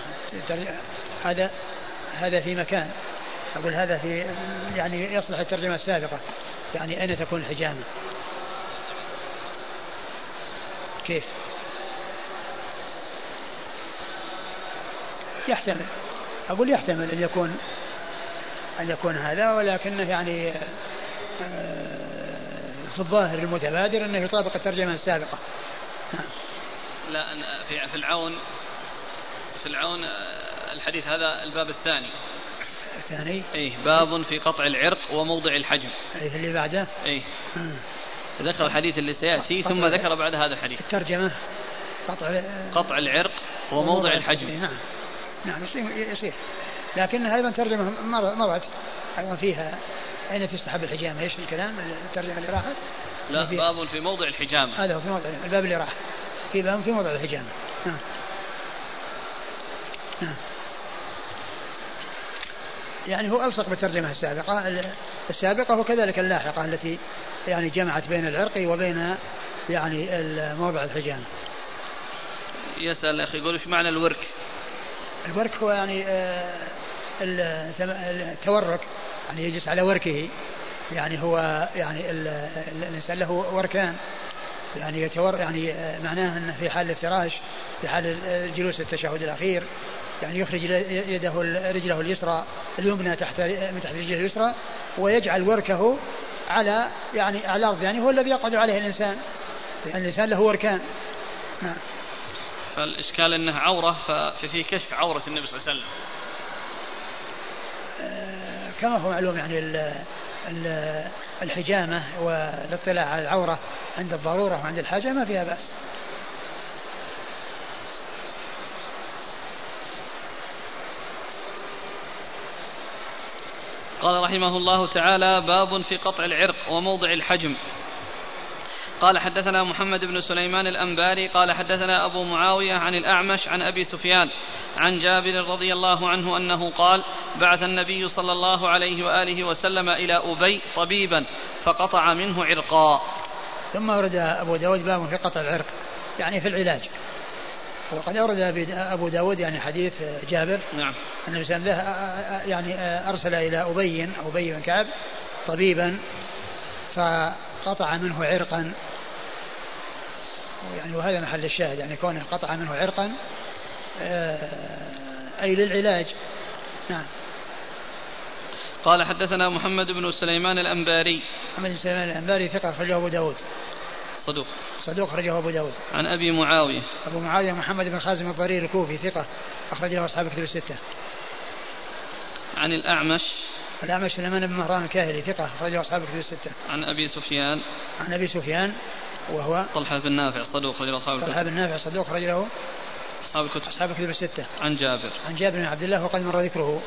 هذا هذا في مكان. أقول هذا في يعني يصلح الترجمة السابقة. يعني أين تكون الحجامة؟ كيف؟ يحتمل. أقول يحتمل أن يكون أن يكون هذا ولكنه يعني في الظاهر المتبادر أنه يطابق الترجمة السابقة. لا في العون في العون آه، الحديث هذا الباب الثاني. الثاني إيه باب في قطع العرق وموضع الحجم. إيه اللي بعده؟ إيه. ذكر الحديث اللي سيأتي ثم ذكر بعد هذا الحديث. الترجمة. قطع قطع العرق وموضع الحجم. نعم. نعم يصير يصير. لكنها أيضا ترجمة مرت أيضا فيها أين تستحب الحجامة؟ إيش الكلام؟ الترجمة اللي راحت؟ لا باب في موضع الحجامة. هذا هو في موضع الباب اللي راح. في باب في موضع الحجامة. نعم نعم يعني هو ألصق بالترجمة السابقة. السابقة وكذلك اللاحقة التي يعني جمعت بين العرق وبين يعني موضع الحجام يسأل أخي يقول إيش معنى الورك؟ الورك هو يعني آه، التورك يعني يجلس على وركه. يعني هو يعني الإنسان له وركان. يعني يتور يعني آه، معناه أنه في حال الافتراش في حال الجلوس التشهد الأخير. يعني يخرج يده رجله اليسرى اليمنى تحت من تحت رجله اليسرى ويجعل وركه على يعني على الأرض. يعني هو الذي يقعد عليه الإنسان. يعني الإنسان له وركان. نعم. فالإشكال أنه عورة ففي كشف عورة النبي صلى الله عليه وسلم. آه، كما هو معلوم يعني الحجامة والاطلاع على العورة عند الضرورة وعند الحاجة ما فيها بأس. قال رحمه الله تعالى باب في قطع العرق وموضع الحجم. قال حدثنا محمد بن سليمان الأنباري قال حدثنا أبو معاوية عن الأعمش عن أبي سفيان عن جابر رضي الله عنه أنه قال بعث النبي صلى الله عليه وآله وسلم إلى أبي طبيبا فقطع منه عرقا. ثم ورد أبو داود باب في قطع العرق يعني في العلاج. وقد أورد أبو داود يعني حديث جابر. نعم. النبي صلى الله عليه وسلم يعني أرسل إلى أبي أبي بن كعب طبيبا فقطع منه عرقا. يعني وهذا محل الشاهد يعني كونه قطع منه عرقا أي للعلاج. نعم. قال حدثنا محمد بن سليمان الأنباري. محمد بن سليمان الأنباري ثقة أخرجه أبو داود. صدوق. صدوق أخرجه أبو داود. عن أبي معاوية. أبو معاوية محمد بن خازم الضرير الكوفي ثقة أخرج له أصحاب كتب الستة. عن الأعمش. الأعمش سليمان بن مهران الكاهلي ثقة أخرج له أصحاب كتب الستة. عن أبي سفيان. عن أبي سفيان. وهو طلحة بن نافع صدوق أخرج له أصحاب طلحة بن نافع صدوق أخرج له أصحاب الكتب. أصحاب الكتب الستة. عن جابر. عن جابر بن عبد الله وقد مر ذكره.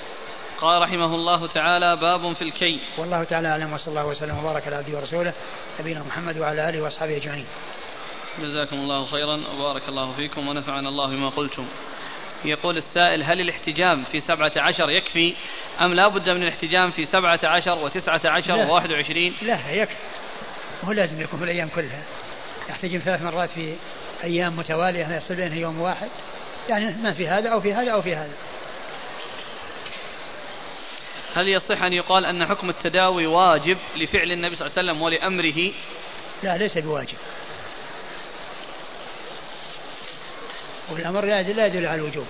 قال رحمه الله تعالى باب في الكي والله تعالى أعلم وصلى الله وسلم وبارك على عبده ورسوله نبينا محمد وعلى آله وأصحابه أجمعين. جزاكم الله خيرا وبارك الله فيكم ونفعنا الله بما قلتم. يقول السائل هل الاحتجام في سبعة عشر يكفي؟ أم لا بد من الاحتجام في سبعة عشر وتسعة عشر وواحد وعشرين؟ لا يكفي. هو لازم يكون في الأيام كلها. يحتجم ثلاث مرات في أيام متوالية يصل بينها يوم واحد؟ يعني ما في هذا أو في هذا أو في هذا. هل يصح أن يقال أن حكم التداوي واجب لفعل النبي صلى الله عليه وسلم ولأمره؟ لا ليس بواجب. والأمر لا يدل على الوجوب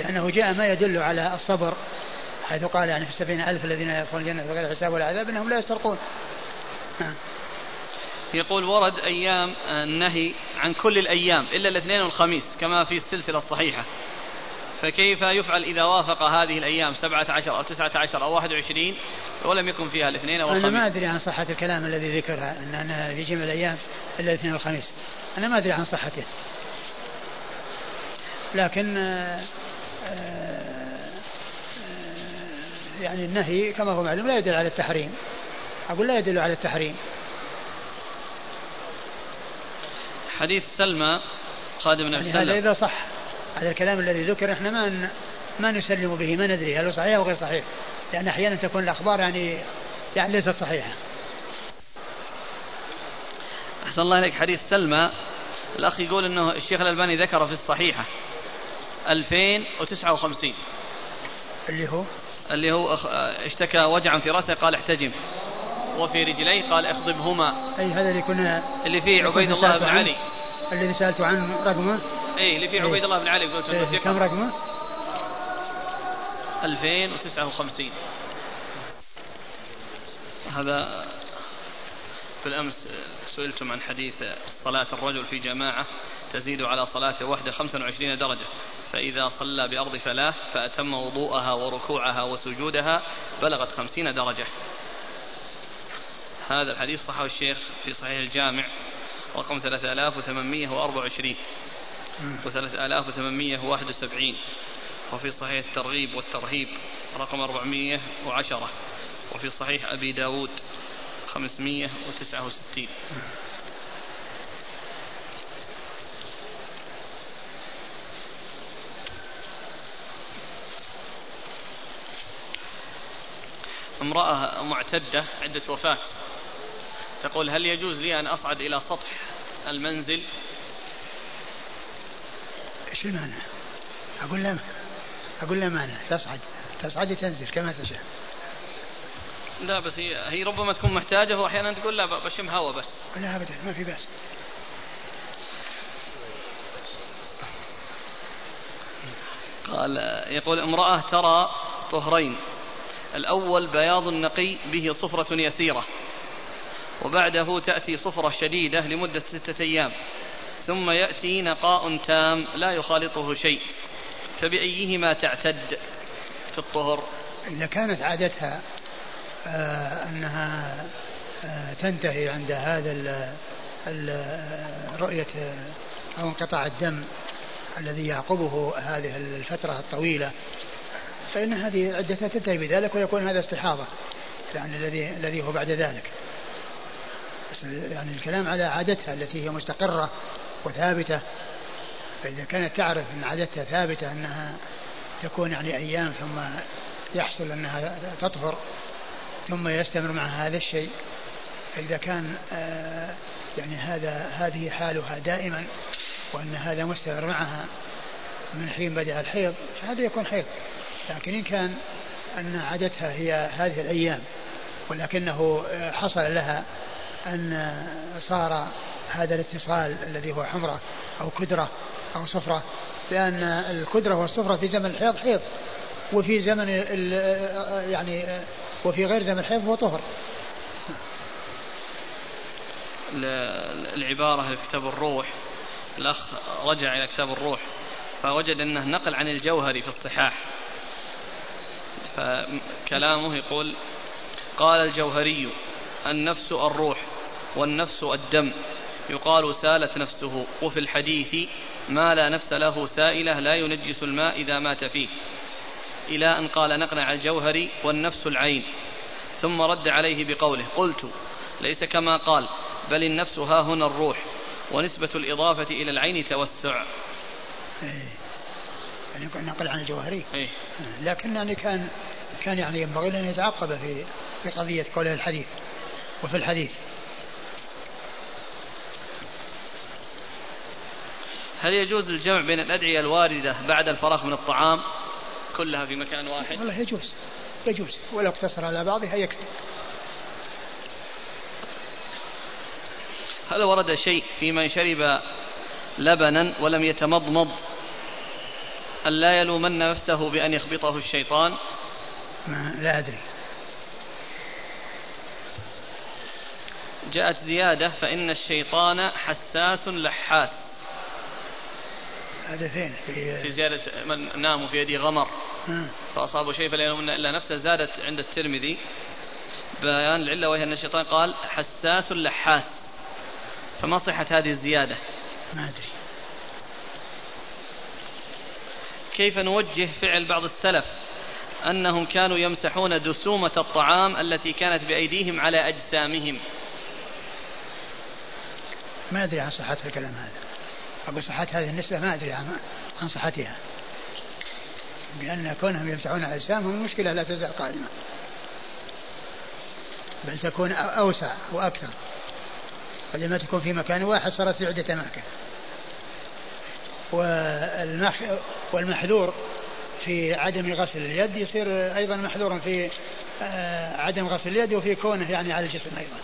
لأنه جاء ما يدل على الصبر حيث قال يعني في السبعين ألف الذين يدخلون الجنة بغير حساب ولا عذاب أنهم لا يسترقون. نعم يقول ورد أيام النهي عن كل الأيام إلا الاثنين والخميس كما في السلسلة الصحيحة. فكيف يفعل إذا وافق هذه الأيام سبعة عشر أو تسعة عشر أو واحد وعشرين؟ ولم يكن فيها الاثنين والخميس. أنا ما أدري عن صحة الكلام الذي ذكرها أن أنا في جميع الأيام إلا الاثنين والخميس. أنا ما أدري عن صحته. لكن آه، آه، يعني النهي كما هو معلوم لا يدل على التحريم. أقول لا يدل على التحريم. حديث سلمى خادم النبي يعني هذا إذا صح. هذا الكلام الذي ذكر إحنا ما ما نسلم به ما ندري هل هو صحيح أو غير صحيح. لأن أحيانا تكون الأخبار يعني يعني ليست صحيحة. أحسن الله إليك. حديث سلمى. الأخ يقول إنه الشيخ الألباني ذكر في الصحيحة 2059 اللي هو؟ اللي هو اشتكى وجعا في رأسه قال احتجم. وفي رجليه قال اخضبهما. أي هذا اللي كنا اللي فيه عبيد الله بن علي. الذي سألت عن رقمه؟ اي اللي فيه عبيد الله بن علي قلت إيه كم رقمه؟ 2059 هذا بالأمس سئلتم عن حديث صلاة الرجل في جماعة تزيد على صلاته وحده 25 درجة فإذا صلى بأرض فلاة فأتم وضوءها وركوعها وسجودها بلغت 50 درجة. هذا الحديث صححه الشيخ في صحيح الجامع. رقم 3824 و 3871 وفي صحيح الترغيب والترهيب رقم 410 وفي صحيح أبي داود 569 امرأة معتدة عدة وفاة تقول هل يجوز لي أن أصعد إلى سطح المنزل؟ إيش المانع؟ أقول لا أقول لا مانع تصعد. تصعد تنزل كما تشاء. لا بس هي, هي ربما تكون محتاجة وأحيانا تقول لا بشم هوا بس. لا أبدا ما في بأس. قال يقول امرأة ترى طهرين. الأول بياض نقي به صفرة يسيرة. وبعده تأتي صفرة شديدة لمدة ستة أيام. ثم يأتي نقاء تام لا يخالطه شيء. فبأيهما تعتد في الطهر؟ إذا كانت عادتها آه أنها آه تنتهي عند هذا رؤية أو انقطاع الدم الذي يعقبه هذه الفترة الطويلة فإن هذه عدتها تنتهي بذلك ويكون هذا استحاضة يعني الذي الذي هو بعد ذلك. يعني الكلام على عادتها التي هي مستقرة وثابتة. فإذا كانت تعرف أن عادتها ثابتة أنها تكون يعني أيام ثم يحصل أنها تطهر ثم يستمر مع هذا الشيء فإذا كان آه، يعني هذا هذه حالها دائما وأن هذا مستمر معها من حين بدأ الحيض فهذا يكون حيض. لكن إن كان أن عادتها هي هذه الأيام ولكنه آه، حصل لها أن صار هذا الاتصال الذي هو حمرة أو كدرة أو صفرة لأن الكدرة والصفرة في زمن الحيض حيض وفي زمن يعني وفي غير زمن الحيض هو طهر. العبارة في كتاب الروح الأخ رجع إلى كتاب الروح فوجد أنه نقل عن الجوهري في الصحاح. فكلامه يقول قال الجوهري النفس الروح. والنفس الدم. يقال سالت نفسه وفي الحديث ما لا نفس له سائلة لا ينجس الماء إذا مات فيه. إلى أن قال نقنع الجوهري والنفس العين. ثم رد عليه بقوله قلت ليس كما قال بل النفس ها هنا الروح ونسبة الإضافة إلى العين توسع. إيه. يعني نقل عن الجوهري. إيه؟ لكن يعني كان كان يعني ينبغي أن يتعقب في في قضية قوله الحديث. وفي الحديث. هل يجوز الجمع بين الأدعية الواردة بعد الفراغ من الطعام كلها في مكان واحد؟ والله يجوز يجوز. ولو اقتصر على بعضها يكفي. هل ورد شيء في من شرب لبنا ولم يتمضمض أن لا يلومن نفسه بأن يخبطه الشيطان؟ ما لا أدري. جاءت زيادة فإن الشيطان حساس لحاس. هذا فين؟ في, في زيادة من نام في يده غمر. فأصابه شيء فلا يلومن إلا نفسه. زادت عند الترمذي بيان العلة وهي أن الشيطان قال حساس لحاس. فما صحة هذه الزيادة؟ ما أدري. كيف نوجه فعل بعض السلف أنهم كانوا يمسحون دسومة الطعام التي كانت بأيديهم على أجسامهم؟ ما أدري عن صحة الكلام هذا. أقول صحة هذه النسبة ما أدري عن عن صحتها. بأن كونهم يمسحون على أجسامهم المشكلة لا تزال قائمة. بل تكون أوسع وأكثر. فلما تكون في مكان واحد صارت في عدة أماكن والمح والمحذور في عدم غسل اليد يصير أيضا محذورا في آه، عدم غسل اليد وفي كونه يعني على الجسم أيضا.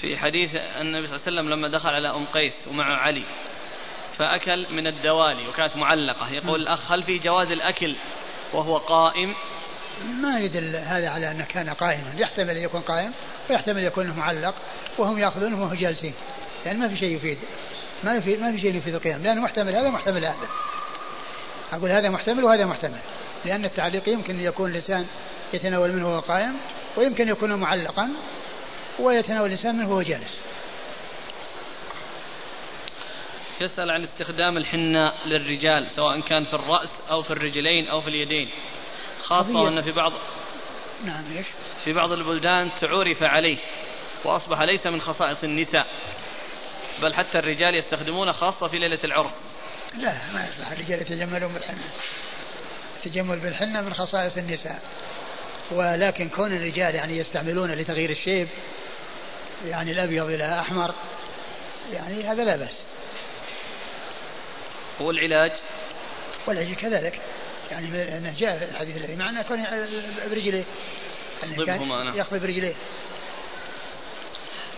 في حديث النبي صلى الله عليه وسلم لما دخل على أم قيس ومعه علي فأكل من الدوالي وكانت معلقة يقول الأخ هل في جواز الأكل وهو قائم؟ ما يدل هذا على أنه كان قائما يحتمل أن يكون قائم ويحتمل يكون معلق وهم يأخذونه وهم جالسين يعني ما في شيء يفيد ما يفيد ما في شيء يفيد القيام لأنه محتمل هذا محتمل هذا. أقول هذا محتمل وهذا محتمل لأن التعليق يمكن أن يكون الإنسان يتناول منه وهو قائم ويمكن يكون معلقا ويتناول الإنسان منه وهو جالس. يسأل عن استخدام الحناء للرجال سواء كان في الرأس أو في الرجلين أو في اليدين. خاصة أن في بعض نعم إيش؟ في بعض البلدان تعورف عليه وأصبح ليس من خصائص النساء بل حتى الرجال يستخدمونه خاصة في ليلة العرس. لا ما يصلح. الرجال يتجملون بالحنة. التجمل بالحنة من خصائص النساء. ولكن كون الرجال يعني يستعملونه لتغيير الشيب يعني الأبيض إلى أحمر يعني هذا لا بأس. والعلاج؟ والعلاج كذلك. يعني انه جاء الحديث الذي معنا كون برجليه. يعني ياخذ برجليه.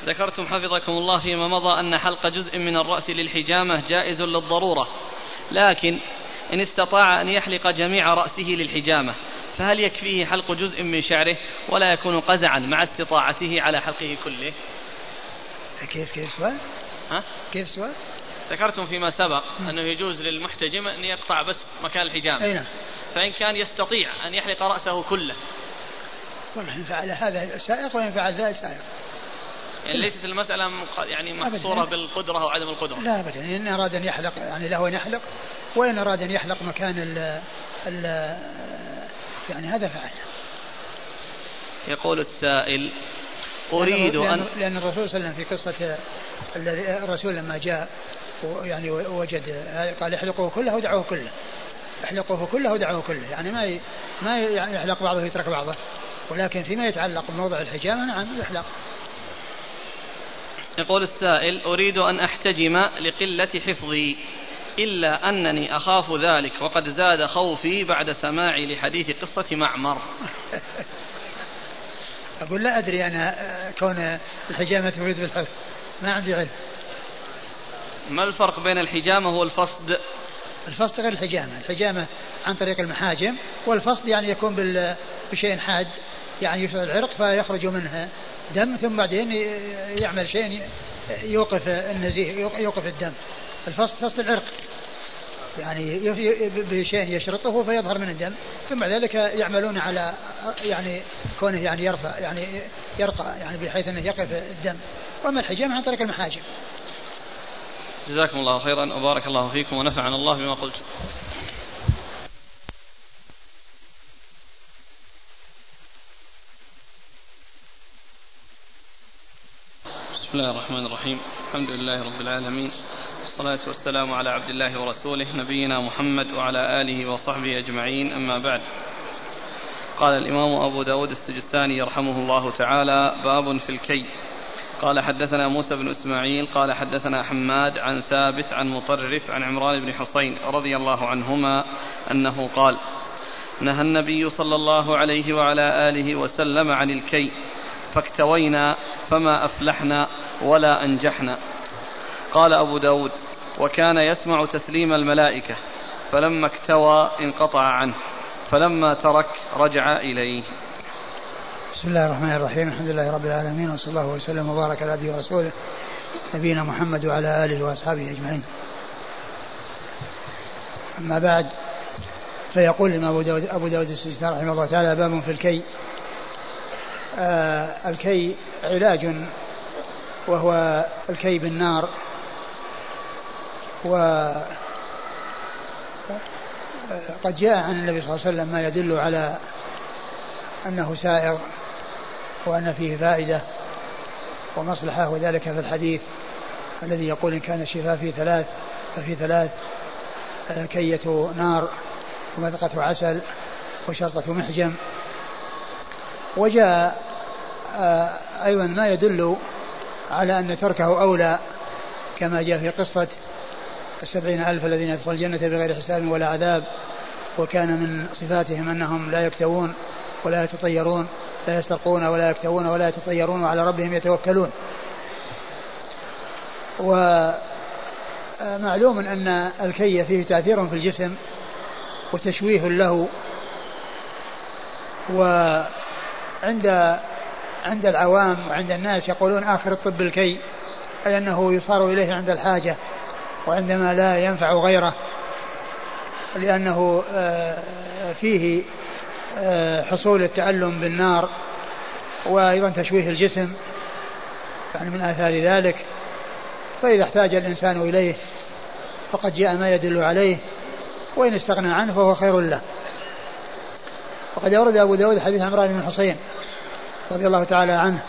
ذكرتم حفظكم الله فيما مضى أن حلق جزء من الرأس للحجامة جائز للضرورة. لكن إن استطاع أن يحلق جميع رأسه للحجامة فهل يكفيه حلق جزء من شعره ولا يكون قزعا مع استطاعته على حلقه كله؟ كيف كيف سؤال؟ ها؟ كيف سؤال؟ ذكرتم فيما سبق أنه يجوز للمحتجم أن يقطع بس مكان الحجامة أي نعم. فإن كان يستطيع أن يحلق رأسه كله. والله إن فعل هذا سائق وإن فعل ذلك سائق. يعني ليست المسألة يعني محصورة بالقدرة أو عدم القدرة. لا أبدا. إن أراد أن يحلق يعني له أن يحلق وإن أراد أن يحلق مكان ال ال يعني هذا فعل. يقول السائل أريد لأن أن لأن الرسول صلى الله عليه وسلم في قصة الرسول لما جاء يعني وجد قال احلقوه كله ودعوه كله. احلقوه كله ودعوه كله. يعني ما ما يحلق بعضه ويترك بعضه. ولكن فيما يتعلق بموضع الحجامة نعم يحلق. يقول السائل أريد أن أحتجم لقلة حفظي. إلا أنني أخاف ذلك وقد زاد خوفي بعد سماعي لحديث قصة معمر. أقول لا أدري أنا كون الحجامة تريد بالحفظ ما عندي علم. ما الفرق بين الحجامة والفصد؟ الفصد غير الحجامة. الحجامة عن طريق المحاجم والفصد يعني يكون بشيء حاد يعني يشعر العرق فيخرج منها دم ثم بعدين يعمل شيء يوقف النزيف يوقف الدم. الفصد فصد العرق. يعني بشيء يشرطه فيظهر من الدم. ثم بعد ذلك يعملون على يعني كونه يعني يرفع يعني يرقى يعني بحيث أنه يقف الدم. وأما الحجامه عن طريق المحاجم. جزاكم الله خيرا. وبارك الله فيكم ونفعنا الله بما قلت. بسم الله الرحمن الرحيم. الحمد لله رب العالمين. والصلاة والسلام على عبد الله ورسوله نبينا محمد وعلى آله وصحبه أجمعين. أما بعد قال الإمام أبو داود السجستاني يرحمه الله تعالى باب في الكي. قال حدثنا موسى بن إسماعيل قال حدثنا حماد عن ثابت عن مطرف عن عمران بن حسين رضي الله عنهما أنه قال نهى النبي صلى الله عليه وعلى آله وسلم عن الكي فاكتوينا فما أفلحنا ولا أنجحنا. قال أبو داود وكان يسمع تسليم الملائكة فلما اكتوى انقطع عنه فلما ترك رجع إليه. بسم الله الرحمن الرحيم الحمد لله رب العالمين وصلى الله وسلم وبارك على عبده ورسوله نبينا محمد وعلى آله وأصحابه أجمعين. أما بعد فيقول أبو داود, أبو داود السجستان رحمه الله تعالى باب في الكي. آه الكي علاج وهو الكي بالنار. و قد جاء عن النبي صلى الله عليه وسلم ما يدل على أنه سائغ وأن فيه فائدة ومصلحة وذلك في الحديث الذي يقول إن كان الشفاء في ثلاث ففي ثلاث كية نار ومذقة عسل وشرطة محجم. وجاء آه، أيضا ما يدل على أن تركه أولى كما جاء في قصة السبعين ألف الذين يدخلون الجنة بغير حساب ولا عذاب وكان من صفاتهم أنهم لا يكتوون ولا يتطيرون لا يسترقون ولا يكتوون ولا يتطيرون وعلى ربهم يتوكلون. ومعلوم أن الكي فيه تأثير في الجسم وتشويه له. وعند عند العوام وعند الناس يقولون آخر الطب الكي أي أنه يصار إليه عند الحاجة. وعندما لا ينفع غيره لأنه آه، فيه آه، حصول التألم بالنار وأيضا تشويه الجسم يعني من آثار ذلك. فإذا احتاج الإنسان إليه فقد جاء ما يدل عليه وإن استغنى عنه فهو خير له. وقد أورد أبو داود حديث عمران بن حسين رضي الله تعالى عنه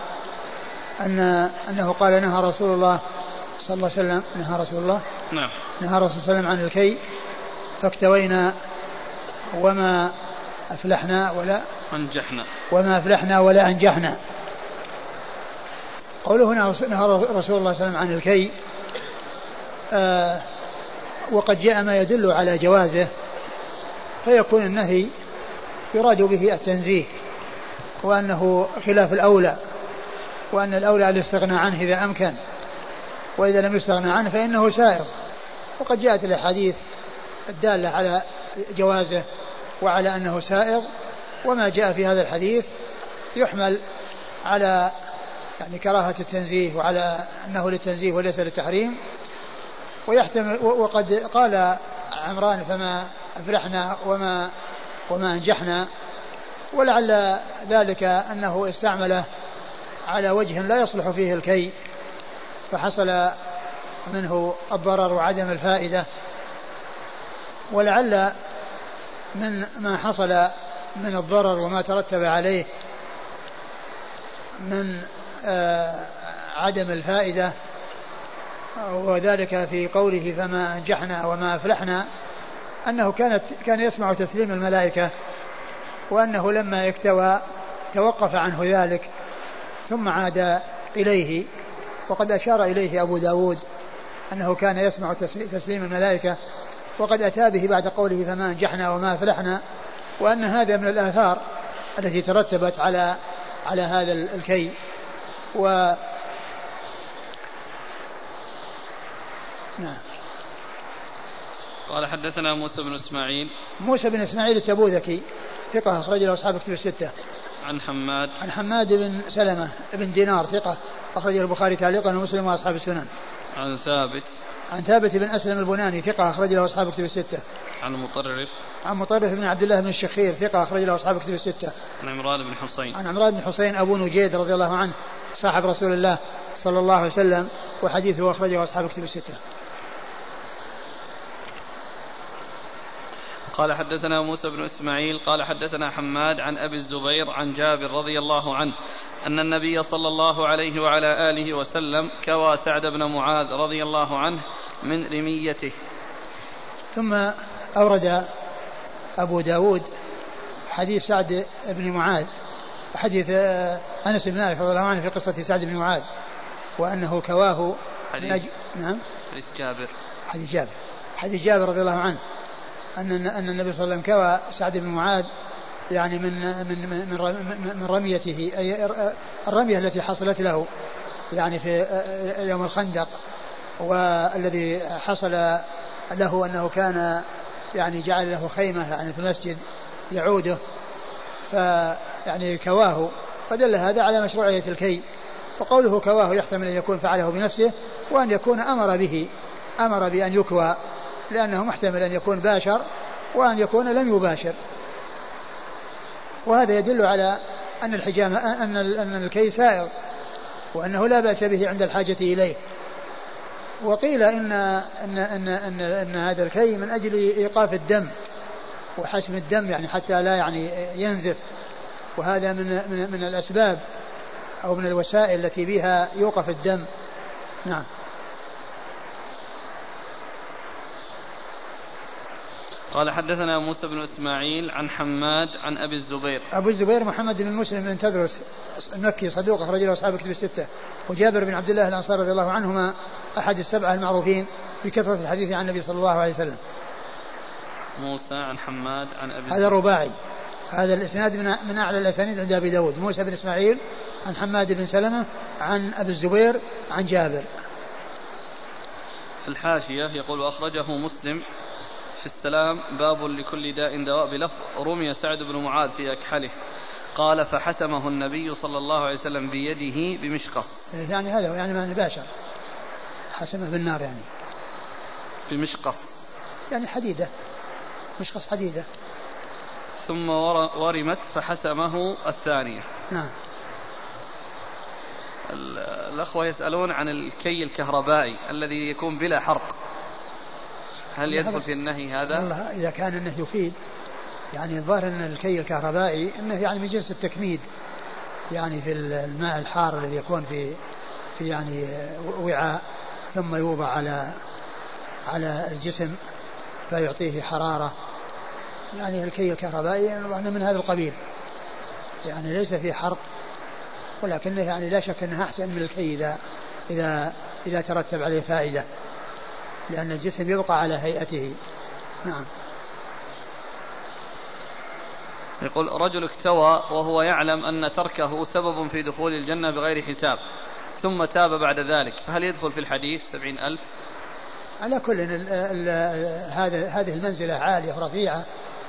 أن أنه قال نهى رسول الله صلى الله عليه وسلم نهى رسول الله. نعم. نهى رسول الله صلى الله عليه وسلم عن الكي. فاكتوينا وما أفلحنا ولا أنجحنا. وما أفلحنا ولا أنجحنا. قوله هنا نهى رسول الله صلى الله عليه وسلم عن الكي. آه وقد جاء ما يدل على جوازه فيكون النهي يراد به التنزيه وأنه خلاف الأولى وأن الأولى الاستغناء عنه إذا أمكن. وإذا لم يستغنى عنه فإنه سائر. وقد جاءت الأحاديث الدالة على جوازه وعلى أنه سائغ وما جاء في هذا الحديث يحمل على يعني كراهة التنزيه وعلى أنه للتنزيه وليس للتحريم. ويحتمل وقد قال عمران فما أفلحنا وما وما أنجحنا. ولعل ذلك أنه استعمله على وجه لا يصلح فيه الكي. فحصل منه الضرر وعدم الفائدة. ولعل من ما حصل من الضرر وما ترتب عليه من آه، عدم الفائدة وذلك في قوله فما أنجحنا وما أفلحنا أنه كانت كان يسمع تسليم الملائكة وأنه لما اكتوى توقف عنه ذلك ثم عاد إليه. وقد أشار إليه أبو داود أنه كان يسمع تسليم الملائكة وقد أتى به بعد قوله فما أنجحنا وما أفلحنا وأن هذا من الآثار التي ترتبت على على هذا الكي. و نعم. قال حدثنا موسى بن إسماعيل. موسى بن إسماعيل التبوذكي ثقة أخرج له أصحاب كتب الستة. عن حماد عن حماد بن سلمة بن دينار ثقة أخرج البخاري تعليقا ومسلم وأصحاب السنن. عن ثابت عن ثابت بن أسلم البناني ثقة أخرج له أصحاب كتب الستة. عن مطرف عن مطرف بن عبد الله بن الشخير ثقة أخرج له أصحاب كتب الستة. عن عمران بن حسين. عن عمران بن حسين أبو نجيد رضي الله عنه صاحب رسول الله صلى الله عليه وسلم وحديثه أخرجه أصحاب كتب الستة. قال حدثنا موسى بن إسماعيل قال حدثنا حماد عن أبي الزبير عن جابر رضي الله عنه أن النبي صلى الله عليه وعلى آله وسلم كوى سعد بن معاذ رضي الله عنه من رميته. ثم أورد أبو داود حديث سعد بن معاذ حديث أنس بن مالك رضي الله عنه في قصة سعد بن معاذ وأنه كواه حديث. نعم؟ حديث جابر. حديث جابر. حديث جابر رضي الله عنه. أن أن النبي صلى الله عليه وسلم كوى سعد بن معاذ يعني من من من من رميته أي الرمية التي حصلت له يعني في يوم الخندق والذي حصل له أنه كان يعني جعل له خيمة يعني في المسجد يعوده فيعني كواه فدل هذا على مشروعية الكي وقوله كواه يحتمل أن يكون فعله بنفسه وأن يكون أمر به أمر بأن يكوى. لأنه محتمل أن يكون باشر وأن يكون لم يباشر. وهذا يدل على أن الحجامة أن أن الكي سائغ وأنه لا بأس به عند الحاجة إليه. وقيل إن أن أن أن, أن هذا الكي من أجل إيقاف الدم وحسم الدم يعني حتى لا يعني ينزف. وهذا من من من الأسباب أو من الوسائل التي بها يوقف الدم. نعم. قال حدثنا موسى بن إسماعيل عن حماد عن أبي الزبير. أبو الزبير محمد بن مسلم بن تدرس المكي صدوق اخرج له أصحاب الكتب الستة. وجابر بن عبد الله الانصاري رضي الله عنهما أحد السبعة المعروفين بكثرة الحديث عن النبي صلى الله عليه وسلم. موسى عن حماد عن أبي هذا رباعي. هذا الإسناد من من أعلى الأسانيد عند أبي داود. موسى بن إسماعيل عن حماد بن سلمة عن أبي الزبير عن جابر. في الحاشية يقول واخرجه مسلم في السلام باب لكل داء دواء بلفظ. رمي سعد بن معاذ في أكحله. قال فحسمه النبي صلى الله عليه وسلم بيده بمشقص. يعني هذا يعني ما باشر حسمه بالنار يعني. بمشقص. يعني حديدة. مشقص حديدة. ثم ورمت فحسمه الثانية. نعم. الأخوة يسألون عن الكي الكهربائي الذي يكون بلا حرق. هل يدخل في النهي هذا؟ والله إذا كان أنه يفيد. يعني الظاهر أن الكي الكهربائي أنه يعني من جنس التكميد. يعني في الماء الحار الذي يكون في في يعني وعاء ثم يوضع على على الجسم فيعطيه حرارة. يعني الكي الكهربائي من هذا القبيل. يعني ليس في حرق ولكنه يعني لا شك إنه أحسن من الكي اذا اذا إذا ترتب عليه فائدة. لأن الجسم يبقى على هيئته. نعم. يقول رجل اكتوى وهو يعلم أن تركه سبب في دخول الجنة بغير حساب ثم تاب بعد ذلك فهل يدخل في الحديث سبعين ألف؟ على كل هذا هذه المنزلة عالية رفيعة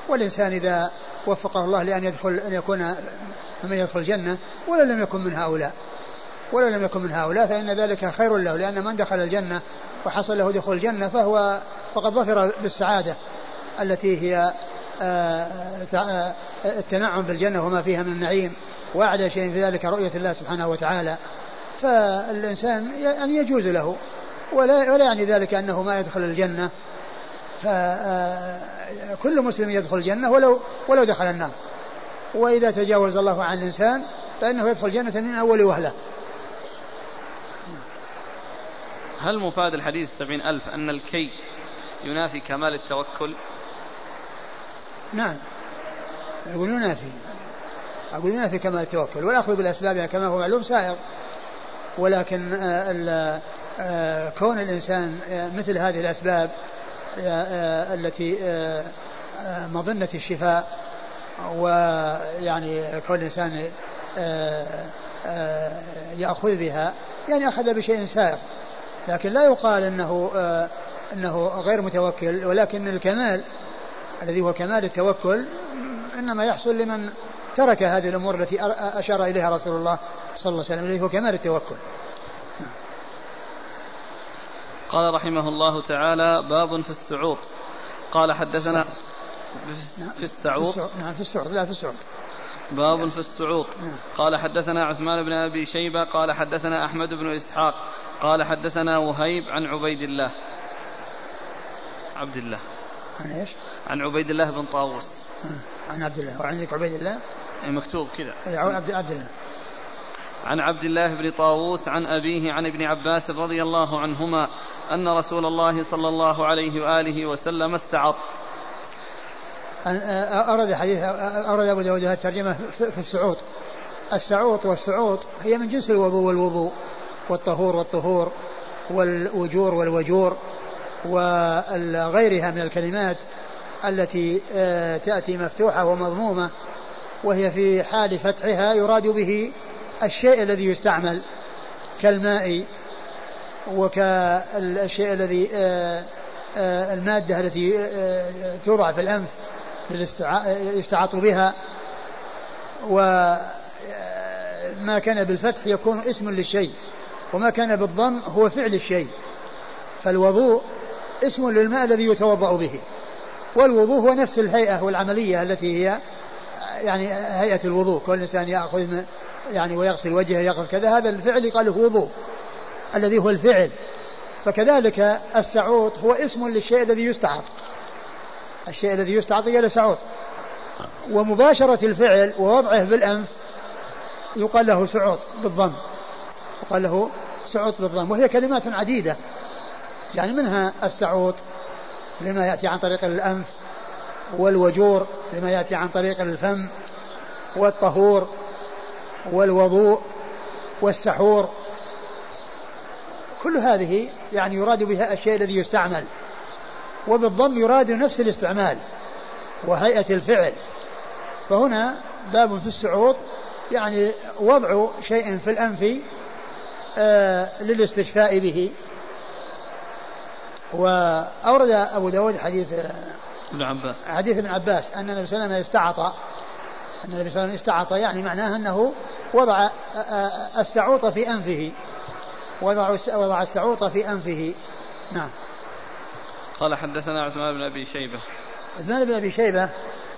والإنسان إذا وفقه الله لأن يدخل أن يكون من يدخل الجنة ولا لم يكن من هؤلاء. ولا لم يكن من هؤلاء فإن ذلك خير له لأن من دخل الجنة وحصل له دخول الجنة فهو فقد ظفر بالسعادة التي هي آه، آه، التنعم بالجنة وما فيها من النعيم وأعلى شيء في ذلك رؤية الله سبحانه وتعالى. فالإنسان أن يجوز له ولا, ولا يعني ذلك أنه ما يدخل الجنة. فكل آه، مسلم يدخل الجنة ولو ولو دخل النار. وإذا تجاوز الله عن الإنسان فإنه يدخل الجنة من أول وهلة. هل مفاد الحديث السبعين ألف أن الكي ينافي كمال التوكل؟ نعم. أقول ينافي. أقول ينافي كمال التوكل والأخذ بالأسباب يعني كما هو معلوم سائغ. ولكن آه، آه، كون الإنسان آه، مثل هذه الأسباب التي مظنة الشفاء ويعني كون الإنسان يأخذ بها يعني أخذ بشيء سائغ. لكن لا يقال إنه آه إنه غير متوكل ولكن الكمال الذي هو كمال التوكل إنما يحصل لمن ترك هذه الأمور التي أشار إليها رسول الله صلى الله عليه وسلم الذي هو كمال التوكل. قال رحمه الله تعالى باب في السعوط. قال حدثنا في السعوط. نعم في السعوط لا في السعوط. باب في السعوط. نعم. قال حدثنا عثمان بن أبي شيبة قال حدثنا أحمد بن إسحاق قال حدثنا وهيب عن عبيد الله. عبد الله. عن إيش؟ عن عبيد الله بن طاووس. عن عبد الله. وعندك عبيد الله؟ إيه، مكتوب كذا. عبد عبد الله. عن عبد الله بن طاووس عن أبيه عن ابن عباس رضي الله عنهما أن رسول الله صلى الله عليه وآله وسلم استعط. أرد حديث أرد أبو داود الترجمة في السعوط. السعوط والسعوط هي من جنس الوضوء والوضوء. والطهور والطهور والوجور والوجور وغيرها من الكلمات التي آه، تأتي مفتوحة ومضمومة وهي في حال فتحها يراد به الشيء الذي يستعمل كالماء وكالشيء الذي آه، آه، المادة التي توضع في الأنف يستعاط بها. وما كان بالفتح يكون اسم للشيء. وما كان بالضم هو فعل الشيء. فالوضوء اسم للماء الذي يتوضأ به. والوضوء هو نفس الهيئة والعملية التي هي يعني هيئة الوضوء. كل إنسان يأخذ يعني ويغسل وجهه يأخذ كذا. هذا الفعل يقال له وضوء الذي هو الفعل. فكذلك السعوط هو اسم للشيء الذي يستعط. الشيء الذي يستعط إلى سعوط ومباشرة الفعل ووضعه بالأنف يقال له سعوط بالضم. يقال له سعوط بالضم وهي كلمات عديدة. يعني منها السعوط لما يأتي عن طريق الأنف والوجور لما يأتي عن طريق الفم والطهور والوضوء والسحور. كل هذه يعني يراد بها الشيء الذي يستعمل. وبالضم يراد نفس الاستعمال وهيئة الفعل. فهنا باب في السعوط يعني وضع شيء في الأنف للاستشفاء به. وأورد أبو داود حديث ابن عباس. حديث ابن عباس أن النبي صلى الله عليه وسلم استعط أن النبي صلى الله عليه وسلم استعط يعني معناه أنه وضع السعوط في أنفه. وضع وضع السعوط في أنفه. نعم. قال حدثنا عثمان بن أبي شيبة. عثمان بن أبي شيبة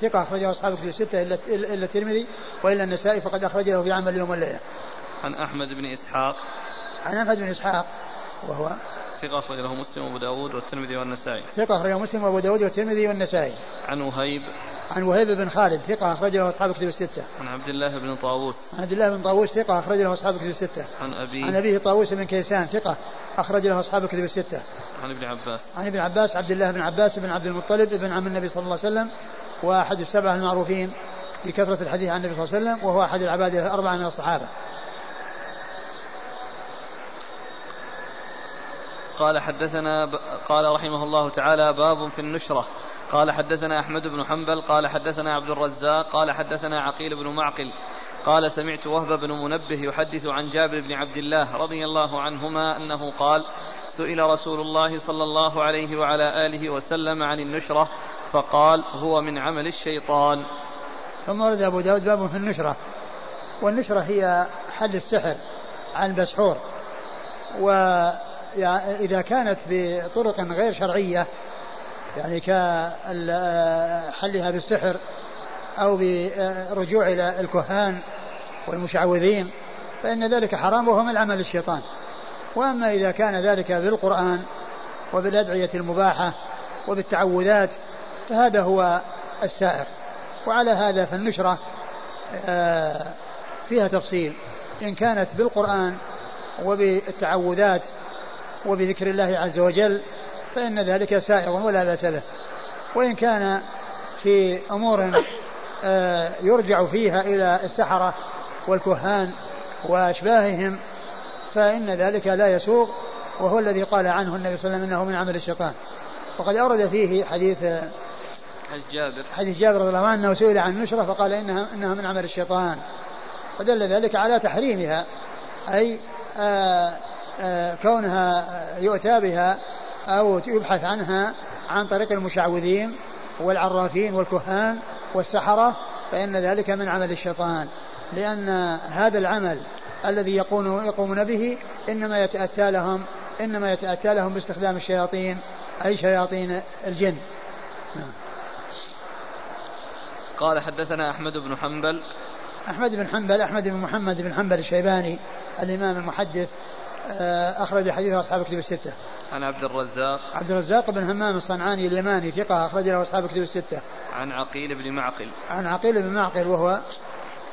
ثقة أخرجه أصحاب في الستة إلا إلا الترمذي وإلا النسائي فقد أخرج له في عمل اليوم والليلة. عن أحمد بن إسحاق. عن أحمد بن إسحاق وهو ثقة أخرج له مسلم وأبو داود والترمذي والنسائي. ثقة أخرجه مسلم وأبو داود والترمذي والنسائي. عن وهيب. عن وهيب بن خالد ثقة أخرج له أصحاب كتب الستة. عن عبد الله بن طاووس. عن عبد الله بن طاووس ثقة أخرج له أصحاب كتب الستة. عن أبيه. عن أبيه طاووس بن كيسان ثقة أخرج له أصحاب كتب الستة. عن ابن عباس. عن ابن عباس عبد الله بن عباس بن عبد المطلب بن عم النبي صلى الله عليه وسلم وأحد السبعة المعروفين بكثرة الحديث عن النبي صلى الله عليه وسلم وهو أحد العباد الأربعة من الصحابة. قال حدثنا ب... قال رحمه الله تعالى باب في النشرة. قال حدثنا أحمد بن حنبل قال حدثنا عبد الرزاق قال حدثنا عقيل بن معقل. قال سمعت وهب بن منبه يحدث عن جابر بن عبد الله رضي الله عنهما أنه قال سئل رسول الله صلى الله عليه وعلى آله وسلم عن النشرة فقال هو من عمل الشيطان. ثم ورد أبو داود باب في النشرة. والنشرة هي حل السحر عن البسحور وإذا كانت بطرق غير شرعية يعني كحلها بالسحر أو برجوع إلى الكهان والمشعوذين فإن ذلك حرام وهو من عمل الشيطان. وأما إذا كان ذلك بالقرآن وبالأدعية المباحة وبالتعوذات فهذا هو السائر وعلى هذا فالنشرة آه، فيها تفصيل. إن كانت بالقرآن وبالتعوذات وبذكر الله عز وجل فإن ذلك سائغ ولا بأس به. وإن كان في أمور آه، يرجع فيها إلى السحرة والكهان وأشباههم فإن ذلك لا يسوغ وهو الذي قال عنه النبي صلى الله عليه وسلم إنه من عمل الشيطان. وقد أورد فيه حديث حديث جابر. حديث جابر رضي الله عنه سئل عن النشرة فقال إنها إنها من عمل الشيطان. ودل ذلك على تحريمها أي آآ آآ كونها يؤتى بها أو يبحث عنها عن طريق المشعوذين والعرافين والكهان والسحرة فإن ذلك من عمل الشيطان لأن هذا العمل الذي يقومون يقومون به إنما يتأتى لهم إنما يتأتى لهم باستخدام الشياطين أي شياطين الجن. نعم. قال حدثنا أحمد بن حنبل أحمد بن حنبل أحمد بن محمد بن حنبل الشيباني الإمام المحدث آه، أخرج حديثه أصحاب كتب الستة. عن عبد الرزاق. عبد الرزاق بن همام الصنعاني اليماني ثقة أخرج له أصحاب كتب الستة. عن عقيل بن معقل. عن عقيل بن معقل وهو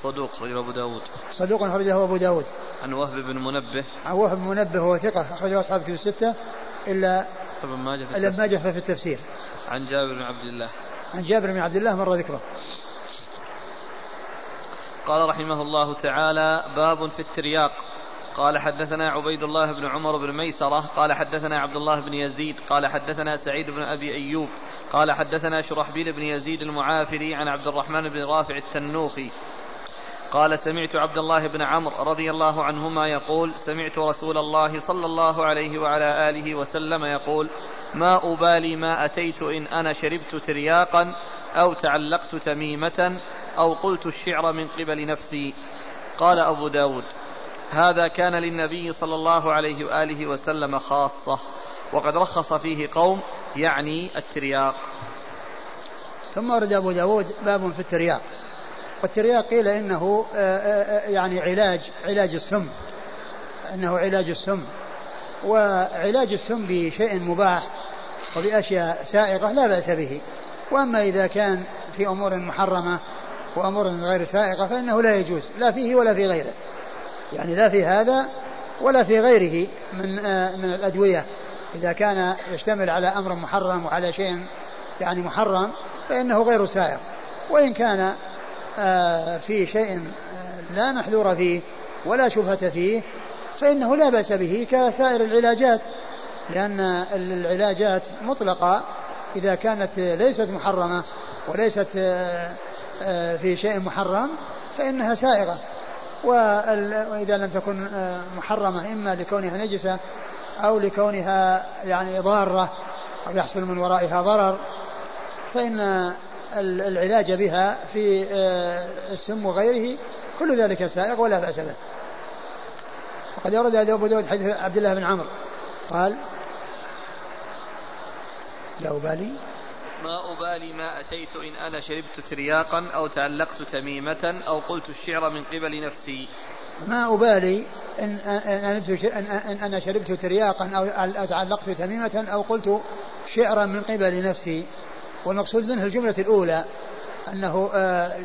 صدوق أخرجه أبو داود. صدوق أخرجه أبو داود. عن وهب بن منبه. عن وهب بن منبه هو ثقة أخرجه أصحاب كتب الستة. إلا ابن ماجه في إلا ابن ماجه في التفسير. عن جابر بن عبد الله. عن جابر بن عبد الله مر ذكره. قال رحمه الله تعالى باب في الترياق. قال حدثنا عبيد الله بن عمر بن ميسرة قال حدثنا عبد الله بن يزيد قال حدثنا سعيد بن أبي أيوب قال حدثنا شرحبيل بن يزيد المعافري عن عبد الرحمن بن رافع التنوخي. قال سمعت عبد الله بن عمرو رضي الله عنهما يقول سمعت رسول الله صلى الله عليه وعلى آله وسلم يقول ما أبالي ما أتيت إن أنا شربت ترياقا أو تعلقت تميمة أو قلت الشعر من قبل نفسي قال أبو داود هذا كان للنبي صلى الله عليه وآله وسلم خاصة. وقد رخص فيه قوم يعني الترياق. ثم ورد أبو داود باب في الترياق. والترياق قيل إنه آه، آه، آه، يعني علاج علاج السم. إنه علاج السم. وعلاج السم بشيء مباح وبأشياء سائغه لا بأس به. وأما إذا كان في أمور محرمة وأمور غير سائغه فإنه لا يجوز. لا فيه ولا في غيره. يعني لا في هذا ولا في غيره من من الأدوية. إذا كان يشتمل على أمر محرم وعلى شيء يعني محرم فإنه غير سائغ. وإن كان آه، في شيء آه، لا محذور فيه ولا شبهة فيه فإنه لا بأس به كسائر العلاجات. لأن العلاجات مطلقة إذا كانت ليست محرمة وليست آه، في شيء محرم فإنها سائغة. وإذا لم تكن محرمة إما لكونها نجسة أو لكونها يعني ضارة أو يحصل من ورائها ضرر فإن العلاج بها في آه، السم وغيره كل ذلك سائغ ولا بأس به. وقد ورد أبو داود حديث عبد الله بن عمرو قال لا أبالي ما أبالي ما أتيت إن أنا شربت ترياقا أو تعلقت تميمة أو قلت الشعر من قبل نفسي. ما أبالي إن, أن أنا شربت ترياقا أو تعلقت تميمة أو قلت شعرا من قبل نفسي. والمقصود منه الجملة الأولى أنه آه،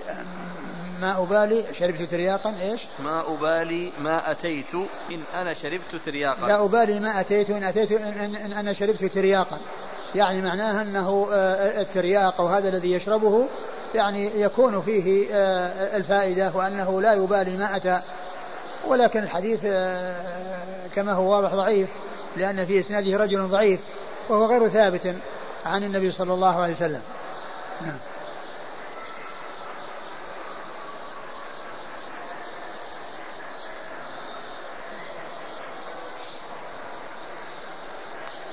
ما أبالي شربت ترياقا إيش؟ ما أبالي ما أتيت إن أنا شربت ترياقا. لا أبالي ما أتيت إن أتيت إن, إن أنا شربت ترياقا. يعني معناها أنه آه، الترياق وهذا الذي يشربه يعني يكون فيه آه، الفائدة وأنه لا يبالي ما أتى. ولكن الحديث كما هو واضح ضعيف لأن في إسناده رجل ضعيف وهو غير ثابت عن النبي صلى الله عليه وسلم. نعم.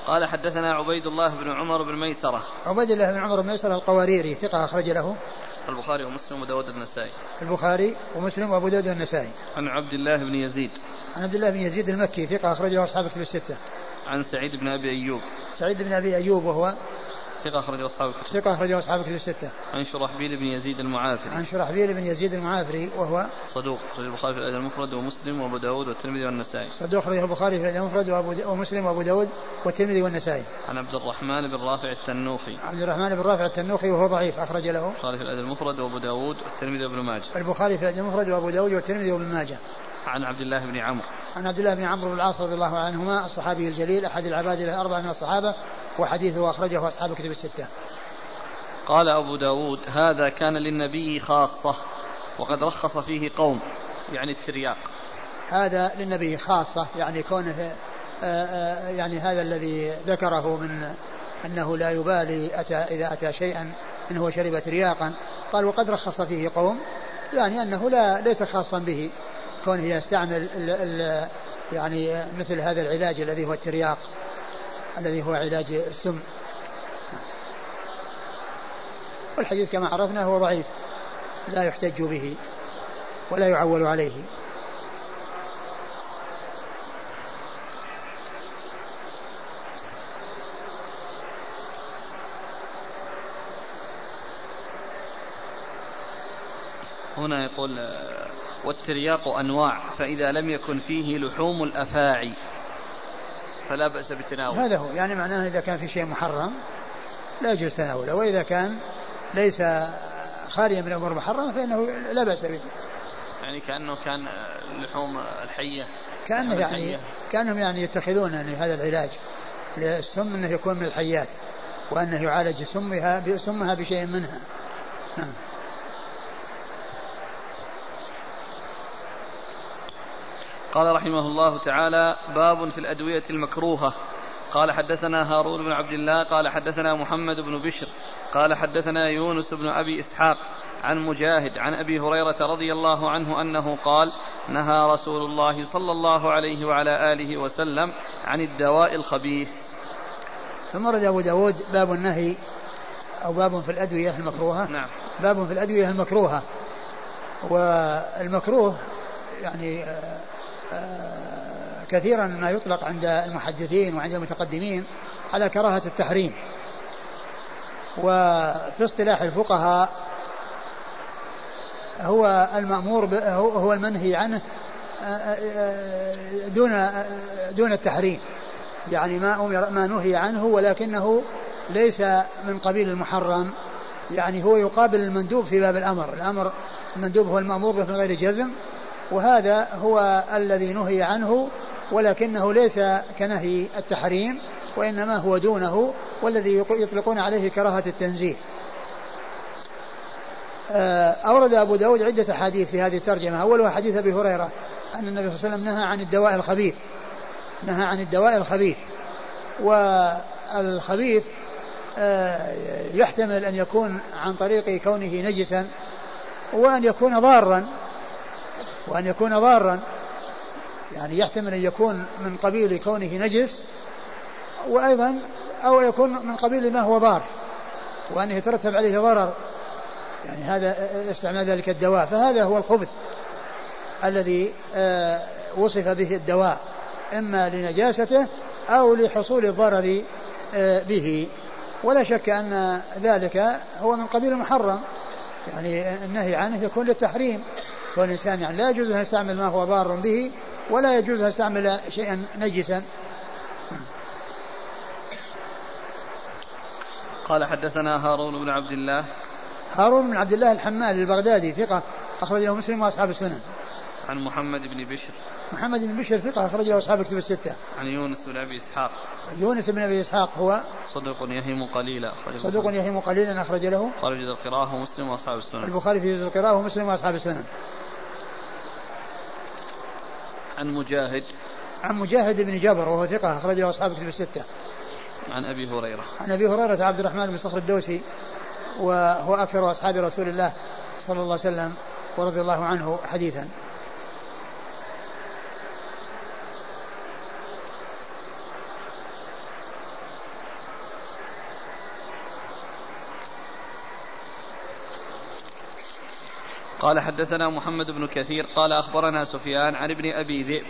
قال حدثنا عبيد الله بن عمر بن ميسرة. عبيد الله بن عمر بن ميسرة القواريري ثقة أخرج له. البخاري ومسلم وداود النسائي البخاري ومسلم وأبو داود النسائي عن عبد الله بن يزيد. عن عبد الله بن يزيد المكي ثقة أخرجه أصحاب كتب الستة. عن سعيد بن أبي أيوب. سعيد بن أبي أيوب وهو ثقة أخرجه أصحاب الكتب. ثقة أخرجه أصحاب الكتب الستة. عن شرحبيل بن يزيد المعافري. عن شرحبيل بن يزيد المعافري وهو صدوق أخرج البخاري في الأدب المفرد ومسلم وأبو داود والترمذي والنسائي. صدوق أخرجه البخاري في الأدب المفرد ومسلم وأبو داود والترمذي والنسائي. عن عبد الرحمن بن رافع التنوخي. عبد الرحمن بن رافع التنوخي وهو ضعيف أخرج له. البخاري في الأدب المفرد وأبو داود والترمذي وابن ماجه. البخاري في الأدب المفرد وأبو داود والترمذي وابن ماجه. عن عبد الله بن عمرو. عن عبد الله بن عمرو بن العاص رضي الله عنهما الصحابي الجليل أحد العباد الأربعة من الصحابة وحديثه أخرجه أصحاب الكتب الستة. قال أبو داود هذا كان للنبي خاصة وقد رخص فيه قوم يعني الترياق. هذا للنبي خاصة يعني كونه آه، آه، يعني هذا الذي ذكره من أنه لا يبالي أتى إذا أتى شيئا إن هو شرب ترياقا. قال وقد رخص فيه قوم يعني أنه لا ليس خاصا به. كونه يستعمل ال ال يعني مثل هذا العلاج الذي هو الترياق الذي هو علاج السم. والحديث كما عرفنا هو ضعيف لا يحتج به ولا يعول عليه. هنا يقول والترياق أنواع فإذا لم يكن فيه لحوم الأفاعي فلا بأس بتناوله هذا هو يعني معناه إذا كان في شيء محرم لا يجوز تناوله وإذا كان ليس خاليا من الأمور المحرمة فإنه لا بأس به. يعني كأنه كان لحوم الحية كأنه يعني كأنهم يعني يتخذون يعني هذا العلاج للسم أنه يكون من الحيات وأنه يعالج سمها سمها بشيء منها. نعم. قال رحمه الله تعالى باب في الأدوية المكروهة. قال حدثنا هارون بن عبد الله قال حدثنا محمد بن بشر قال حدثنا يونس بن أبي إسحاق عن مجاهد عن أبي هريرة رضي الله عنه أنه قال نهى رسول الله صلى الله عليه وعلى آله وسلم عن الدواء الخبيث. ثم رد أبو داود باب النهي أو باب في الأدوية المكروهة. نعم. باب في الأدوية المكروهة. والمكروه يعني آه كثيرا ما يطلق عند المحدثين وعند المتقدمين على كراهة التحريم. وفي اصطلاح الفقهاء هو المأمور هو المنهي عنه آه، آه، دون دون التحريم. يعني ما أمر ما نهي عنه ولكنه ليس من قبيل المحرم. يعني هو يقابل المندوب في باب الأمر. الأمر المندوب هو المأمور به من غير جزم. وهذا هو الذي نهي عنه ولكنه ليس كنهي التحريم وإنما هو دونه والذي يطلقون عليه كراهة التنزيه. آه، أورد أبو داود عدة أحاديث في هذه الترجمة. أولها حديث أبي هريرة أن النبي صلى الله عليه وسلم نهى عن الدواء الخبيث. نهى عن الدواء الخبيث. والخبيث آه، يحتمل أن يكون عن طريق كونه نجسا وأن يكون ضارا. وأن يكون ضارا يعني يحتمل أن يكون من قبيل كونه نجس وأيضا أو يكون من قبيل ما هو ضار وأنه يترتب عليه ضرر يعني هذا استعمال ذلك الدواء فهذا هو الخبث الذي آه، وصف به الدواء إما لنجاسته أو لحصول الضرر آه، به. ولا شك أن ذلك هو من قبيل المحرم يعني النهي عنه يكون للتحريم. كون الإنسان يعني لا يجوز أن يستعمل ما هو ضار به ولا يجوز أن يستعمل شيئا نجسا قال حدثنا هارون بن عبد الله هارون بن عبد الله الحمال البغدادي ثقة أخرج له مسلم وأصحاب السنن عن محمد بن بشر محمد بن بشر ثقة أخرج له أصحاب الكتب الستة. عن يونس بن أبي إسحاق. يونس بن أبي إسحاق هو صدوق يهم قليلا أخرج صدوق يهم قليلا أخرج له. خرج القراءة ومسلم وأصحاب السنن. البخاري في القراءة ومسلم وأصحاب السنن. عن مجاهد. عن مجاهد بن جبر وهو ثقة أخرج له أصحاب الكتب الستة. عن أبي هريرة. عن أبي هريرة عبد الرحمن بن صخر الدوسي وهو أكثر أصحاب رسول الله صلى الله عليه وسلم ورضي الله عنه حديثا. قال حدثنا محمد بن كثير قال أخبرنا سفيان عن ابن أبي ذئب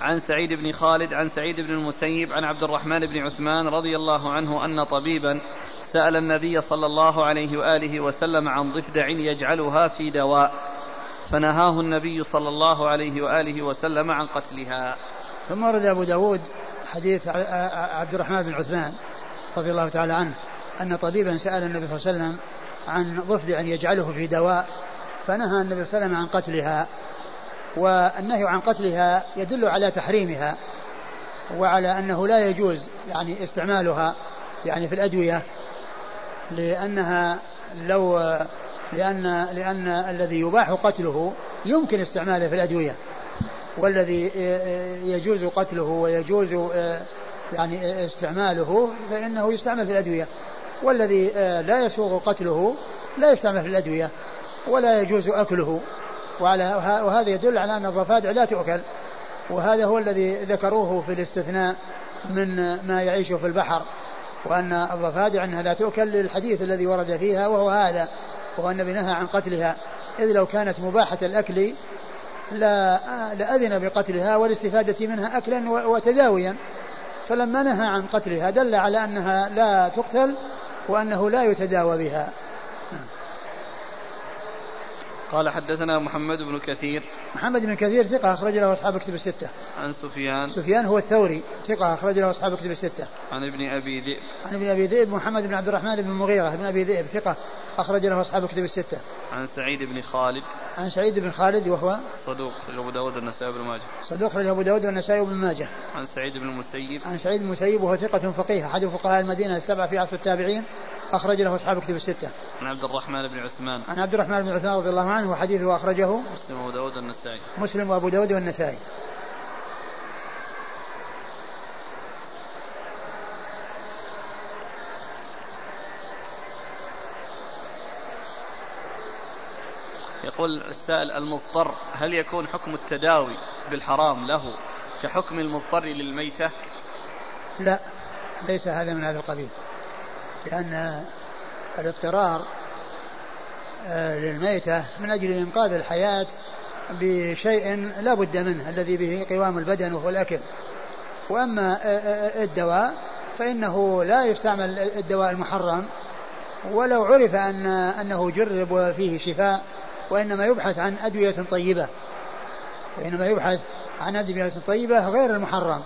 عن سعيد بن خالد عن سعيد بن المسيب عن عبد الرحمن بن عثمان رضي الله عنه أن طبيبا سأل النبي صلى الله عليه وآله وسلم عن ضفدع يجعلها في دواء فنهاه النبي صلى الله عليه وآله وسلم عن قتلها. ثم ورد أبو داود حديث عبد الرحمن بن عثمان رضي الله تعالى عنه أن طبيبا سأل النبي صلى الله عليه وسلم عن ضفدع يجعله في دواء فنهى النبي صلى الله عليه وسلم عن قتلها والنهي عن قتلها يدل على تحريمها وعلى أنه لا يجوز يعني استعمالها يعني في الأدوية لأنها لو لأن لأن الذي يباح قتله يمكن استعماله في الأدوية والذي يجوز قتله ويجوز يعني استعماله فإنه يستعمل في الأدوية. والذي لا يسوغ قتله لا يستعمل في الأدوية ولا يجوز أكله. وعلى وهذا يدل على أن الضفادع لا تؤكل. وهذا هو الذي ذكروه في الاستثناء من ما يعيش في البحر. وأن الضفادع أنها لا تؤكل للحديث الذي ورد فيها وهو هذا. وهو النبي نهى عن قتلها. إذ لو كانت مباحة الأكل لا لأذن بقتلها والاستفادة منها أكلا وتداويا. فلما نهى عن قتلها دل على أنها لا تقتل وأنه لا يتداوى بها. قال حدثنا محمد بن كثير. محمد بن كثير ثقة أخرج له أصحاب كتب الستة. عن سفيان. سفيان هو الثوري ثقة أخرج له أصحاب كتب الستة. عن ابن أبي ذئب. عن ابن أبي ذئب محمد بن عبد الرحمن بن المغيرة بن أبي ذئب ثقة أخرج له أصحاب كتب الستة. عن سعيد بن خالد. عن سعيد بن خالد وهو صدوق أبو داود والنسائي بن ماجه. صدوق أخرج أبو داود والنسائي بن ماجه. عن سعيد بن المسيب. عن سعيد بن المسيب وهو ثقة فقيه أحد فقهاء المدينة السبعة في عصر التابعين أخرج له أصحاب كتب الستة. عن عبد الرحمن بن عثمان. عن عبد الرحمن بن عثمان رضي الله عنه وحديثه أخرجه مسلم وأبو داود والنسائي. مسلم وأبو داود والنسائي. يقول السائل المضطر هل يكون حكم التداوي بالحرام له كحكم المضطر للميتة؟ لا ليس هذا من هذا القبيل. لأن الاضطرار للميتة من أجل إنقاذ الحياة بشيء لا بد منه الذي به قوام البدن وهو الأكل. وأما آه، آه، الدواء فإنه لا يستعمل الدواء المحرم. ولو عرف أن أنه جرب وفيه شفاء وإنما يبحث عن أدوية طيبة. وإنما يبحث عن أدوية طيبة غير المحرم.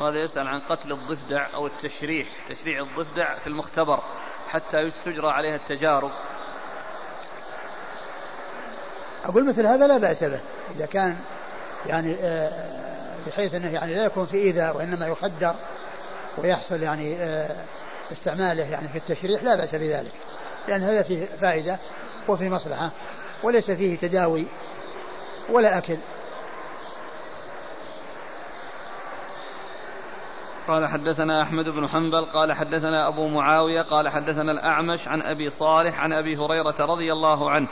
هذا يسأل عن قتل الضفدع أو التشريح تشريع الضفدع في المختبر. حتى تجرى عليها التجارب. أقول مثل هذا لا بأس به إذا كان يعني آه، بحيث أنه يعني لا يكون في إيذاء وإنما يخدر ويحصل يعني آه، استعماله يعني في التشريح لا بأس بذلك لأن هذا فيه فائدة وفي مصلحة وليس فيه تداوي ولا أكل. قال حدثنا أحمد بن حنبل قال حدثنا أبو معاوية قال حدثنا الأعمش عن أبي صالح عن أبي هريرة رضي الله عنه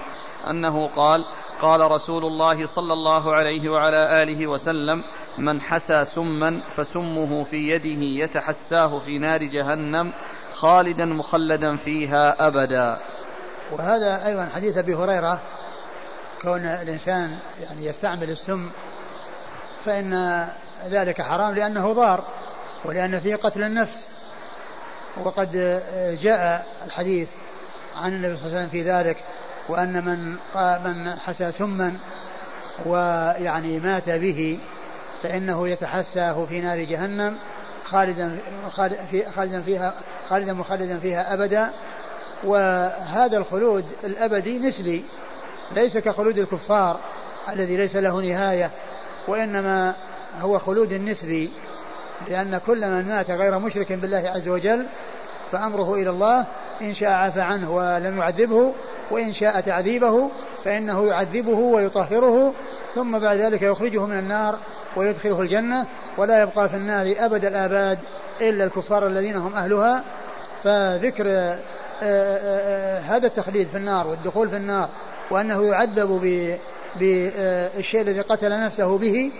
أنه قال قال رسول الله صلى الله عليه وعلى آله وسلم من حسى سما فسمه في يده يتحساه في نار جهنم خالدا مخلدا فيها أبدا. وهذا أيضا حديث أبي هريرة كون الإنسان يعني يستعمل السم فإن ذلك حرام لأنه ضار. ولأن فيه قتل النفس. وقد جاء الحديث عن النبي صلى الله عليه وسلم في ذلك وأن من من حسى سما ويعني مات به فإنه يتحساه في نار جهنم خالدا خالدا فيها خالدا مخلدا فيها أبدا. وهذا الخلود الأبدي نسبي ليس كخلود الكفار الذي ليس له نهاية وإنما هو خلود نسبي لأن كل من مات غير مشرك بالله عز وجل فأمره إلى الله. إن شاء عفى عنه ولم يعذبه وإن شاء تعذيبه فإنه يعذبه ويطهره ثم بعد ذلك يخرجه من النار ويدخله الجنة. ولا يبقى في النار أبد الآباد إلا الكفار الذين هم أهلها. فذكر آه، آه، آه، هذا التخليد في النار والدخول في النار وأنه يعذب بالشيء الذي قتل نفسه به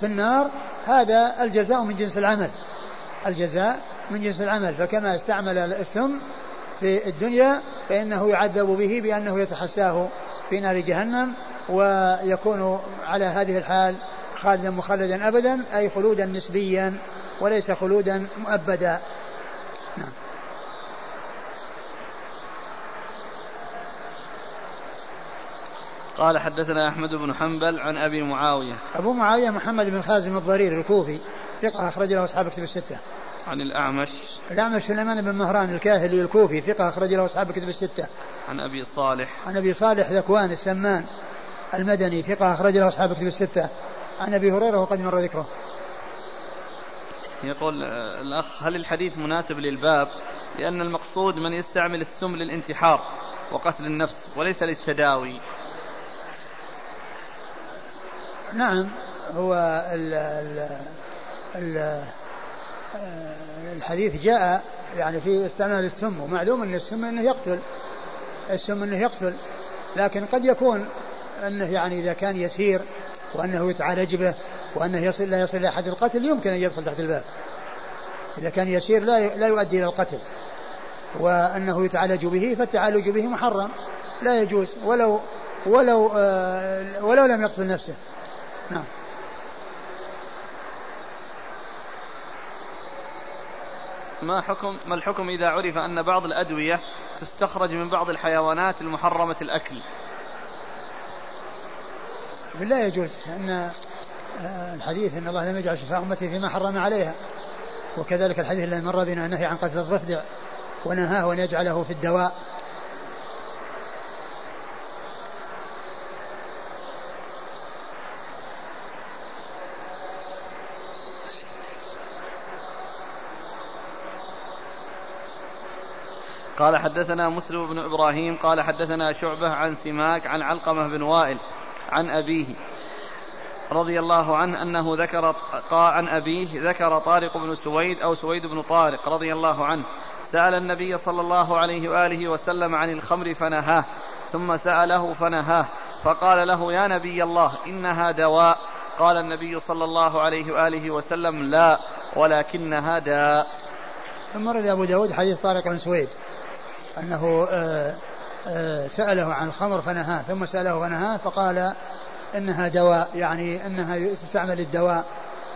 في النار هذا الجزاء من جنس العمل. الجزاء من جنس العمل. فكما استعمل السم في الدنيا فإنه يعذب به بأنه يتحساه في نار جهنم ويكون على هذه الحال خالدا مخلدا أبدا أي خلودا نسبيا وليس خلودا مؤبدا. نعم. قال حدثنا أحمد بن حنبل عن أبي معاوية. أبو معاوية محمد بن خازم الضرير الكوفي ثقة أخرج له أصحاب كتب الستة. عن الأعمش. الأعمش سليمان بن مهران الكاهلي الكوفي ثقة أخرج له أصحاب كتب الستة. عن أبي صالح. عن أبي صالح ذكوان السمان المدني ثقة أخرج له أصحاب كتب الستة. عن أبي هريرة وقد مر ذكره. يقول آه، الأخ هل الحديث مناسب للباب؟ لأن المقصود من يستعمل السم للانتحار وقتل النفس وليس للتداوي. نعم هو ال ال ال آه، الحديث جاء يعني في استعمال السم ومعلوم أن السم أنه يقتل السم أنه يقتل لكن قد يكون أنه يعني إذا كان يسير وأنه يتعالج به وأنه يصل لا يصل إلى حد القتل يمكن أن يدخل تحت الباب. إذا كان يسير لا لا يؤدي إلى القتل. وأنه يتعالج به فالتعالج به محرم لا يجوز ولو ولو آه ولو لم يقتل نفسه. نعم. ما حكم ما الحكم إذا عرف أن بعض الأدوية تستخرج من بعض الحيوانات المحرمة الأكل؟ لا يجوز أن آه، الحديث أن الله لم يجعل شفاء أمتي فيما حرم عليها. وكذلك الحديث الذي مر بنا النهي عن قتل الضفدع ونهاه أن يجعله في الدواء. قال حدثنا مسلم بن إبراهيم قال حدثنا شعبة عن سماك عن علقمة بن وائل عن أبيه رضي الله عنه أنه ذكر عن أبيه ذكر طارق بن سويد أو سويد بن طارق رضي الله عنه. سأل النبي صلى الله عليه وآله وسلم عن الخمر فنهاه ثم سأله فنهاه فقال له يا نبي الله إنها دواء. قال النبي صلى الله عليه وآله وسلم لا ولكنها داء. ثم رد أبو داود حديث طارق بن سويد. أنه آه، آه، سأله عن الخمر فنهاه ثم سأله فنهاه فقال إنها دواء يعني إنها تستعمل الدواء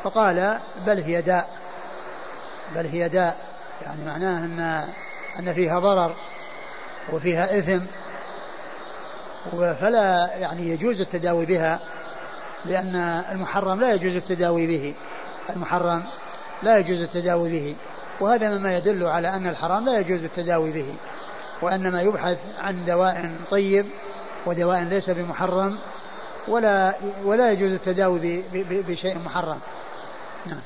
فقال بل هي داء بل هي داء يعني معناه أن أن فيها ضرر وفيها إثم فلا يعني يجوز التداوي بها لأن المحرم لا يجوز التداوي به المحرم لا يجوز التداوي به وهذا مما يدل على أن الحرام لا يجوز التداوي به. وإنما يبحث عن دواء طيب ودواء ليس بمحرم ولا ولا يجوز التداوي بشيء محرم نعم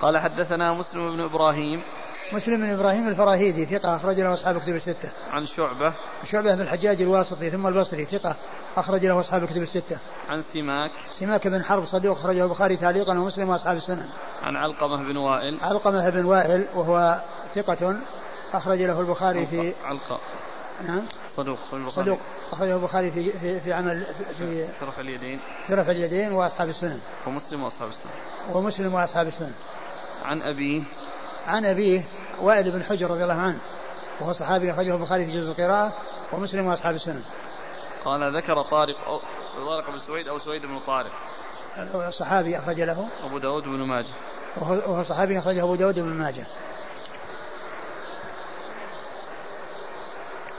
قال حدثنا مسلم بن إبراهيم مسلم بن إبراهيم الفراهيدي ثقة أخرج له أصحاب كتب الستة. عن شعبة شعبة بن الحجاج الواسطي ثم البصري ثقة أخرج له أصحاب كتب الستة. عن سماك سماك بن حرب صدوق أخرجه البخاري تعليقا ومسلم وأصحاب السنن. عن علقمة بن وائل علقمة بن وائل وهو ثقة أخرج له البخاري في علقة نعم. صدوق. صدوق أخرجه البخاري في في, في عمل في في رفع اليدين. في رفع اليدين وأصحاب السنن. ومسلم وأصحاب السنة ومسلم وأصحاب السنن. عن أبيه. عن أبيه وائل بن حجر رضي الله عنه وهو صحابي أخرجه البخاري في جزء القراءة ومسلم وأصحاب السنن. قال ذكر طارق أو طارق بن سويد أو سويد بن طارق. الصحابي أخرج له. أبو داود بن ماجه. وهو صحابي أخرجه أبو داود بن ماجه.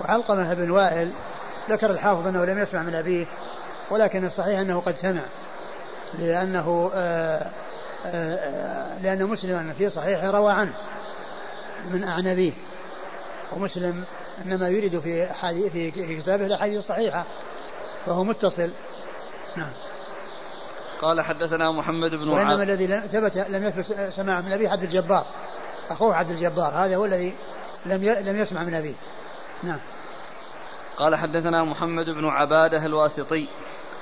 وعلقمة بن وائل ذكر الحافظ أنه لم يسمع من أبيه ولكن الصحيح أنه قد سمع لأنه آآ آآ لأن مسلما في صحيحه روى عنه من أعنبيه ومسلم إنما يريد في في كتابه الأحاديث الصحيحة فهو متصل. نعم. قال حدثنا محمد بن وإنما عبد الذي ثبت لم يثبت سماع من أبيه عبد الجبار أخوه عبد الجبار هذا هو الذي لم لم يسمع من أبيه. نعم. قال حدثنا محمد بن عبادة الواسطي.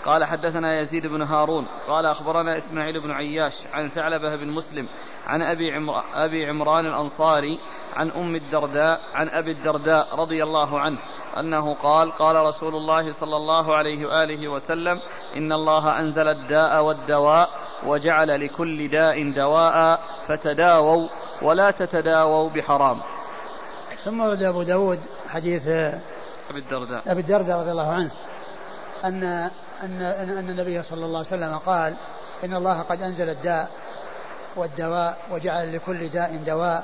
قال حدثنا يزيد بن هارون. قال أخبرنا إسماعيل بن عياش عن ثعلبة بن مسلم عن أبي, عمر أبي عمران الأنصاري عن أم الدرداء عن أبي الدرداء رضي الله عنه أنه قال قال رسول الله صلى الله عليه وآله وسلم إن الله أنزل الداء والدواء وجعل لكل داء دواء فتداووا ولا تتداووا بحرام. ثم ورد أبو داود حديث أبي الدرداء. أبي الدرداء رضي الله عنه أن أن أن النبي صلى الله عليه وسلم قال إن الله قد أنزل الداء والدواء وجعل لكل داء دواء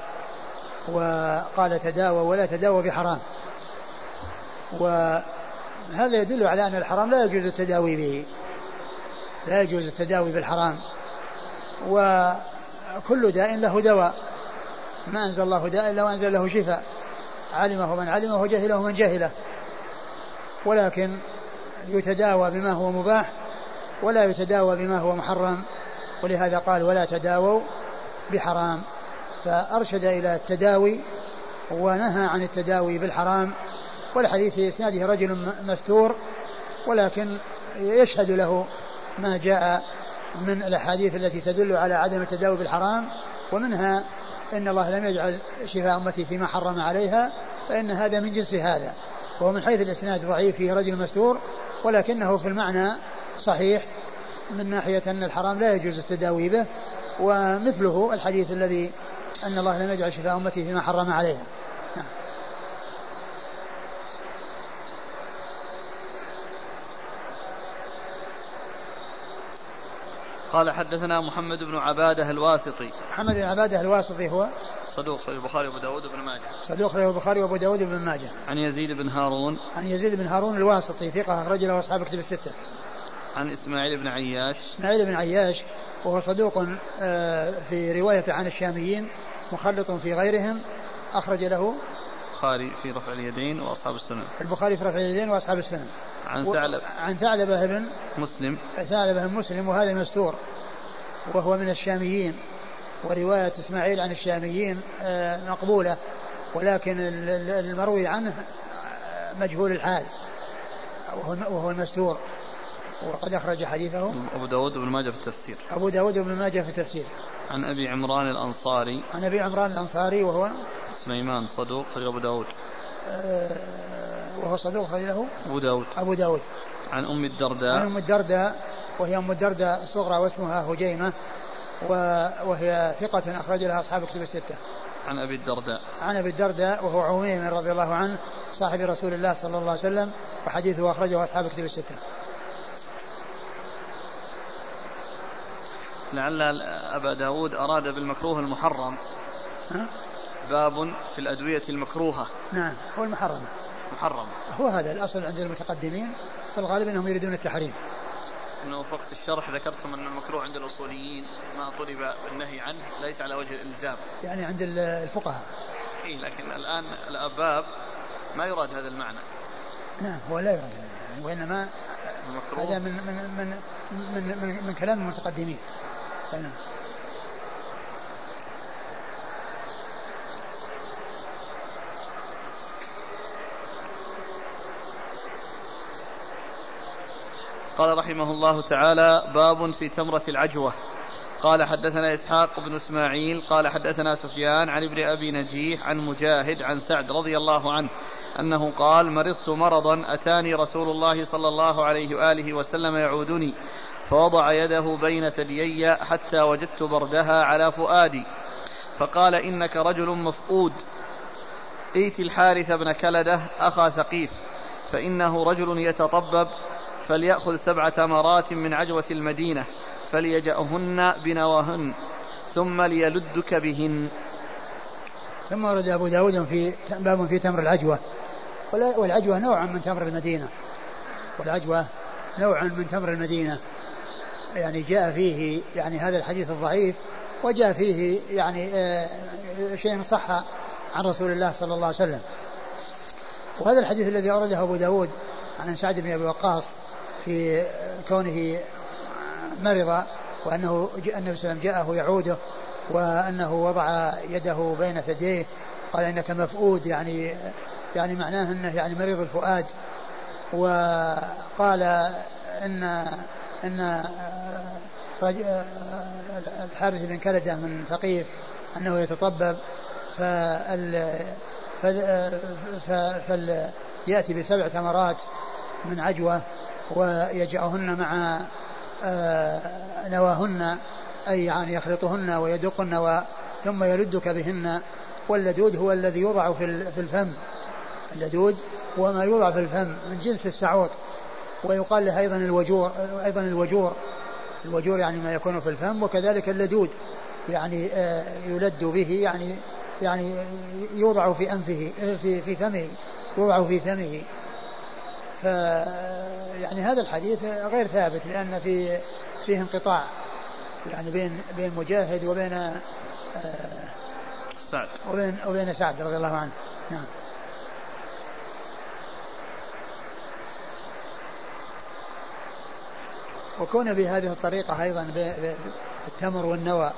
وقال تداوى ولا تداوى بحرام. وهذا يدل على أن الحرام لا يجوز التداوي به لا يجوز التداوي بالحرام. وكل داء له دواء ما أنزل الله داء إلا وأنزل له شفاء. علمه من علمه وجهله من جهله. ولكن يتداوى بما هو مباح ولا يتداوى بما هو محرم ولهذا قال ولا تداووا بحرام. فأرشد إلى التداوي ونهى عن التداوي بالحرام والحديث في إسناده رجل مستور ولكن يشهد له ما جاء من الأحاديث التي تدل على عدم التداوي بالحرام ومنها إن الله لم يجعل شفاء أمتي فيما حرم عليها فإن هذا من جنس هذا وهو من حيث الإسناد ضعيف فيه رجل مستور ولكنه في المعنى صحيح من ناحية أن الحرام لا يجوز التداوي به ومثله الحديث الذي أن الله لم يجعل شفاء أمتي فيما حرم عليها. قال حدثنا محمد بن عبادة الواسطي. محمد بن عبادة الواسطي هو؟ صدوق في البخاري وأبو داود بن ماجه. صدوق له البخاري وأبو داود بن ماجه. عن يزيد بن هارون. عن يزيد بن هارون الواسطي ثقة أخرج له أصحاب كتب الستة. عن إسماعيل بن عياش. إسماعيل بن عياش وهو صدوق آه، في رواية عن الشاميين مخلط في غيرهم أخرج له البخاري في رفع اليدين وأصحاب السنن. البخاري في رفع اليدين وأصحاب السنن. عن ثعلب. عن ثعلبة بن مسلم. ثعلبة بن مسلم وهذا مستور وهو من الشاميين ورواية إسماعيل عن الشاميين آه، مقبولة ولكن ال- ال- المروي عنه آه، مجهول الحال وهو المستور وقد أخرج حديثه. أبو داود بن ماجه في التفسير. أبو داود بن ماجه في التفسير. عن أبي عمران الأنصاري. عن أبي عمران الأنصاري وهو سليمان صدوق خرج أبو داود. آه، وهو صدوق أخرج له أبو داود. أبو داود. عن أم عن الدرداء أم الدرداء وهي أم الدرداء الصغرى واسمها هجيمة وهي ثقة أخرج لها أصحاب كتب الستة. عن أبي الدرداء. عن أبي الدرداء وهو عميم رضي الله عنه صاحب رسول الله صلى الله عليه وسلم وحديثه أخرجه أصحاب كتب الستة. لعل أبا داود أراد بالمكروه المحرم. ها؟ باب في الأدوية المكروهة. نعم هو المحرم. محرم. هو هذا الأصل عند المتقدمين في الغالب أنهم يريدون التحريم. إنه في وقت الشرح ذكرتم أن المكروه عند الأصوليين ما طلب بالنهي عنه ليس على وجه الإلزام. يعني عند ال- الفقهاء. إيه لكن الآن الأباب ما يراد هذا المعنى. نعم هو لا يراد. وإنما هذا من من من من, من, من كلام المتقدمين. نعم قال رحمه الله تعالى باب في تمرة العجوة. قال حدثنا إسحاق بن إسماعيل قال حدثنا سفيان عن ابن أبي نجيح عن مجاهد عن سعد رضي الله عنه أنه قال مرضت مرضا أتاني رسول الله صلى الله عليه وآله وسلم يعودني فوضع يده بين ثديي حتى وجدت بردها على فؤادي فقال إنك رجل مفقود. ائت الحارث بن كلدة أخا ثقيف فإنه رجل يتطبب فليأخذ سبع تمرات من عجوة المدينة فليجأهن بنواهن ثم ليلدك بهن. ثم ورد أبو داود في باب في تمر العجوة. والعجوة نوع من تمر المدينة. والعجوة نوع من تمر المدينة. يعني جاء فيه يعني هذا الحديث الضعيف وجاء فيه يعني آه، شيء صح عن رسول الله صلى الله عليه وسلم. وهذا الحديث الذي أورده أبو داود عن سعد بن أبي وقاص في كونه مرض وأنه النبي صلى الله عليه وسلم جاءه يعوده وأنه وضع يده بين ثديه قال إنك مفؤود يعني يعني معناه أنه يعني مريض الفؤاد. وقال إن إن الحارث بن كلدة من ثقيف أنه يتطبب فال فال يأتي بسبع تمرات من عجوة. ويجعهن مع آه، نواهن أي يعني يخلطهن ويدقن ثم يلدك بهن. واللدود هو الذي يوضع في الفم. اللدود هو ما يوضع في الفم من جنس السعوط. ويقال له أيضا الوجور أيضا الوجور الوجور يعني ما يكون في الفم وكذلك اللدود. يعني آه، يلد به يعني يعني يوضع في أنفه في في فمه يوضع في فمه. ف يعني هذا الحديث غير ثابت لأن في فيه انقطاع يعني بين بين مجاهد وبين آه، سعد. وبين وبين سعد رضي الله عنه. نعم. وكون بهذه الطريقة أيضا التمر والنوى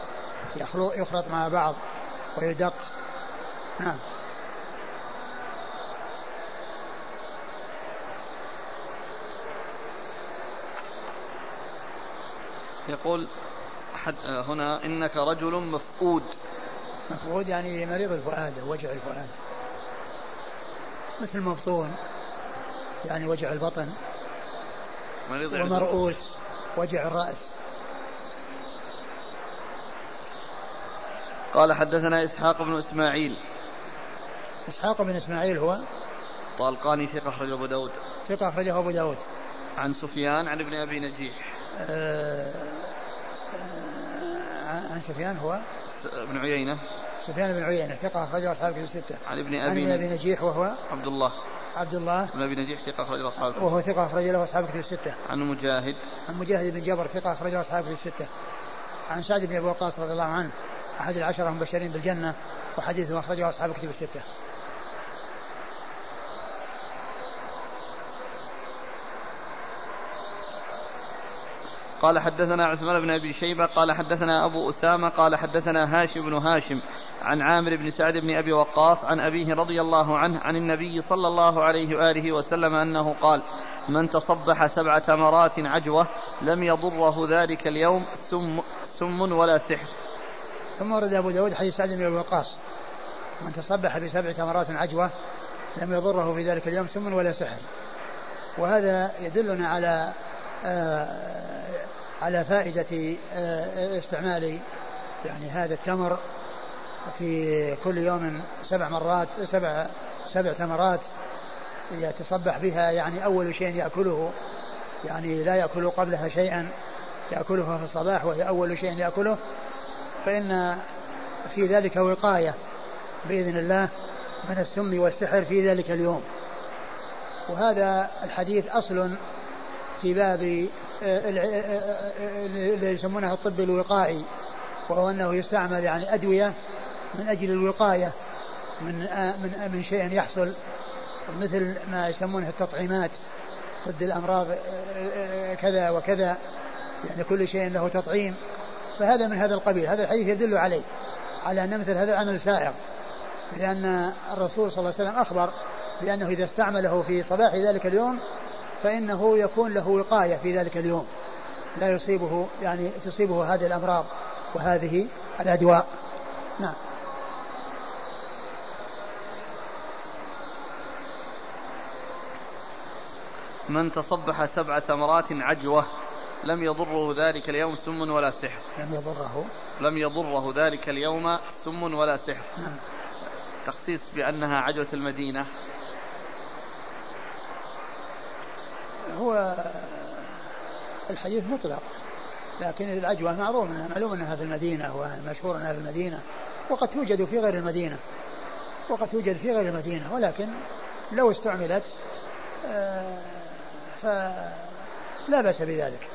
يخلط مع بعض ويدق. نعم. يقول حد هنا إنك رجل مفقود. مفقود يعني مريض الفؤاد وجع الفؤاد. مثل مبطون يعني وجع البطن. مريض ومرؤوس وجع الرأس. قال حدثنا إسحاق بن إسماعيل. إسحاق بن إسماعيل هو؟ طالقاني ثقة أخرجه أبو داود. ثقة أخرجه أبو داود. عن سفيان عن ابن أبي نجيح. آه عن سفيان هو؟ ابن عيينة. سفيان بن عيينة ثقة أخرجه أصحاب كتب الستة. عن ابن أبي عن أبي نجيح وهو؟ عبد الله عبد الله. بن أبي نجيح ثقة أخرجه أصحاب وهو ثقة أخرجه له أصحاب كتب الستة. عن مجاهد. عن مجاهد بن جبر ثقة أخرجه أصحاب كتب الستة. عن سعد بن أبي وقاص رضي الله عنه أحد العشرة المبشرين بالجنة وحديثه أخرجه أصحاب كتب الستة. قال حدثنا عثمان بن أبي شيبة قال حدثنا أبو أسامة قال حدثنا هاشم بن هاشم عن عامر بن سعد بن أبي وقاص عن أبيه رضي الله عنه عن النبي صلى الله عليه وآله وسلم أنه قال من تصبح سبع تمرات عجوة لم يضره ذلك اليوم سم سم ولا سحر. ثم ورد أبو داود حديث سعد بن أبي وقاص من تصبح بسبع تمرات عجوة لم يضره في ذلك اليوم سم ولا سحر. وهذا يدلنا على على فائدة آه، استعمال يعني هذا التمر في كل يوم سبع مرات سبع سبع تمرات يتصبح بها يعني أول شيء يأكله يعني لا يأكل قبلها شيئا يأكلها في الصباح وهي أول شيء يأكله فإن في ذلك وقاية بإذن الله من السم والسحر في ذلك اليوم. وهذا الحديث أصل في باب اللي يسمونه الطب الوقائي وهو أنه يستعمل يعني أدوية من أجل الوقاية من من من شيء يحصل مثل ما يسمونه التطعيمات ضد الأمراض كذا وكذا يعني كل شيء له تطعيم. فهذا من هذا القبيل هذا الحديث يدل عليه على أن مثل هذا العمل سائغ لأن الرسول صلى الله عليه وسلم أخبر بأنه إذا استعمله في صباح ذلك اليوم فإنه يكون له وقاية في ذلك اليوم. لا يصيبه يعني تصيبه هذه الأمراض وهذه الأدواء. نعم. من تصبح سبع تمرات عجوة لم يضره ذلك اليوم سم ولا سحر. لم يضره. لم يضره ذلك اليوم سم ولا سحر. نعم. تخصيص بأنها عجوة المدينة. هو الحديث مطلق لكن العجوة معروف معلوم أنها في المدينة ومشهور أنها في المدينة وقد توجد في غير المدينة وقد توجد في غير المدينة ولكن لو استعملت آه، فلا بأس بذلك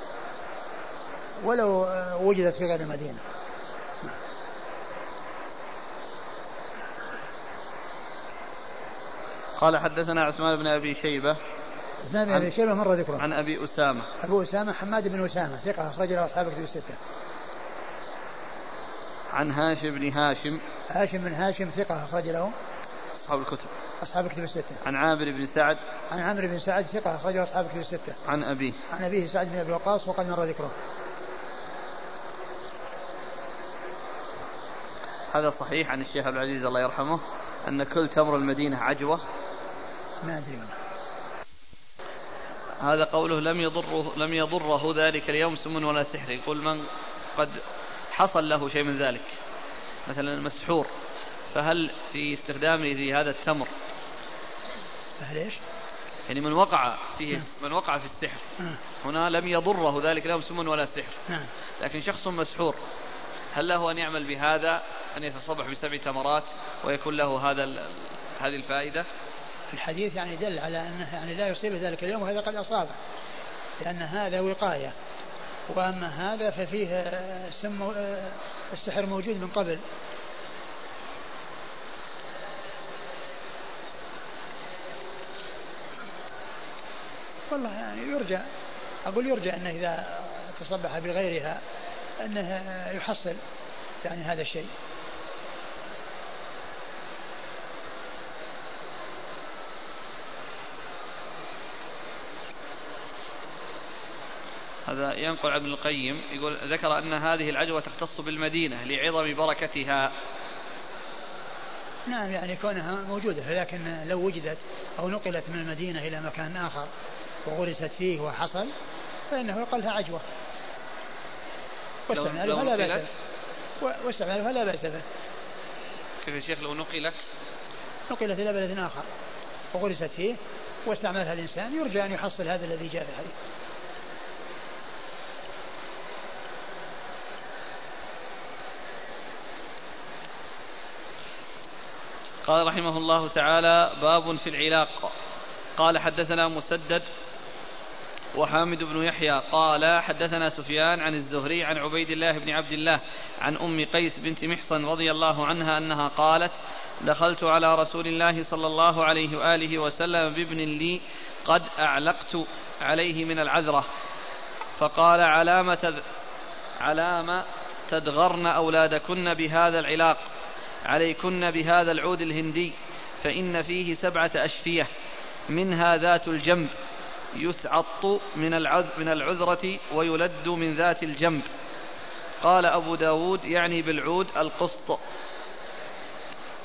ولو وجدت في غير المدينة. قال حدثنا عثمان بن أبي شيبة عثمان بن ابي شيبة مر ذكره عن أبي أسامة. أبو أسامة حماد بن أسامة ثقة أخرج له أصحاب كتب الستة. عن هاشم بن هاشم. هاشم بن هاشم ثقة أخرج له أصحاب الكتب. أصحاب الكتب الستة. عن عامر بن سعد. عن عامر بن سعد ثقة أخرج له أصحاب الكتب الستة. عن أبيه. عن أبيه سعد بن أبي وقاص وقد مر ذكره هذا صحيح عن الشيخ عبد العزيز الله يرحمه أن كل تمر المدينة عجوة. ما أدري هذا قوله لم يضره لم يضره ذلك اليوم سم ولا سحر يقول من قد حصل له شيء من ذلك مثلا مسحور فهل في استخدامه لهذا التمر فهل إيش؟ يعني من وقع فيه نعم. من وقع في السحر نعم. هنا لم يضره ذلك اليوم سم ولا سحر نعم. لكن شخص مسحور هل له أن يعمل بهذا أن يتصبح بسبع تمرات ويكون له هذا هذه الفائدة الحديث يعني دل على أنه يعني لا يصيب ذلك اليوم وهذا قد أصابه لأن هذا وقاية. وأما هذا ففيه سم السحر موجود من قبل. والله يعني يرجى أقول يرجى أنه إذا تصبح بغيرها أنه يحصل يعني هذا الشيء. هذا ينقل ابن القيم يقول ذكر أن هذه العجوة تختص بالمدينة لعظم بركتها. نعم يعني كونها موجودة لكن لو وجدت أو نقلت من المدينة إلى مكان آخر وغرست فيه وحصل فإنه يقال لها عجوة. واستعمالها لا بأس واستعمالها لا بأس به كيف يا شيخ لو نقلت؟ نقلت إلى بلد آخر وغرست فيه واستعملها الإنسان يرجى أن يحصل هذا الذي جاء في الحديث قال رحمه الله تعالى باب في العلاق قال حدثنا مسدد وحامد بن يحيى قال حدثنا سفيان عن الزهري عن عبيد الله بن عبد الله عن أم قيس بنت محصن رضي الله عنها أنها قالت دخلت على رسول الله صلى الله عليه وآله وسلم بابن لي قد أعلقت عليه من العذرة فقال علام. علام تدغرن أولادكن بهذا العلاق عليكن بهذا العود الهندي فإن فيه سبعة أشفية منها ذات الجنب يثعط من من العذرة ويلد من ذات الجنب. قال أبو داود يعني بالعود القسط.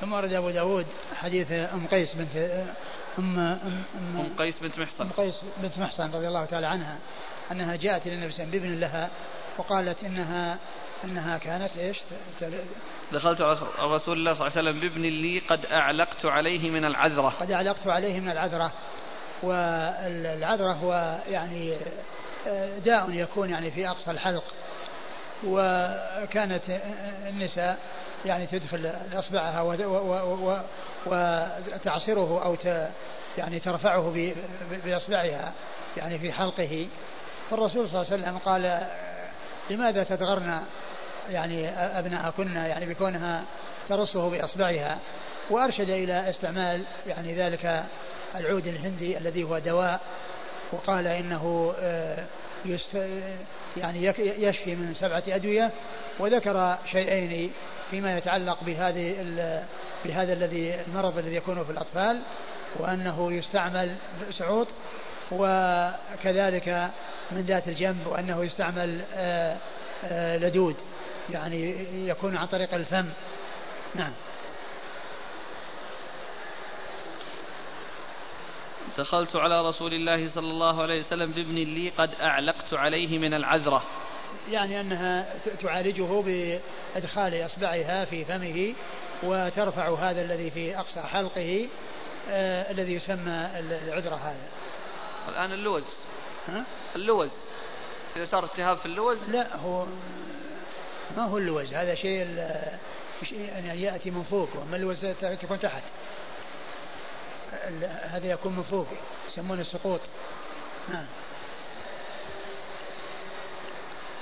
ثم ورد أبو داود حديث أم قيس بنت أم, أم, أم, أم قيس بنت محصن. أم قيس بنت محصن رضي الله تعالى عنها أنها جاءت إلى النبي صلى الله عليه وسلم بابن لها وقالت إنها أنها كانت إيش؟ دخلت على رسول الله صلى الله عليه وسلم بابن لي قد أعلقت عليه من العذرة. قد أعلقت عليه من العذرة. والعذرة هو يعني داء يكون يعني في أقصى الحلق. وكانت النساء يعني تدخل إصبعها وتعصره أو يعني ترفعه بإصبعها يعني في حلقه. فالرسول صلى الله عليه وسلم قال لماذا تدغرن يعني أبناءكن يعني بكونها ترصه بإصبعها؟ وأرشد إلى استعمال يعني ذلك العود الهندي الذي هو دواء وقال إنه يست يعني يشفي من سبعة أدوية وذكر شيئين فيما يتعلق بهذه بهذا الذي المرض الذي يكون في الأطفال وأنه يستعمل سعوط وكذلك من ذات الجنب وأنه يستعمل آه، آه، لدود يعني يكون عن طريق الفم. نعم. دخلت على رسول الله صلى الله عليه وسلم بابن لي قد أعلقت عليه من العذرة. يعني أنها تعالجه بإدخال إصبعها في فمه وترفع هذا الذي في أقصى حلقه آه الذي يسمى العذرة هذا. الآن اللوز. ها؟ اللوز. إذا صار التهاب في اللوز؟ لا هو ما هو اللوز هذا شيء يعني يأتي من فوق وأما اللوز تكون تحت. هذا يكون من فوق يسمونه السقوط. نعم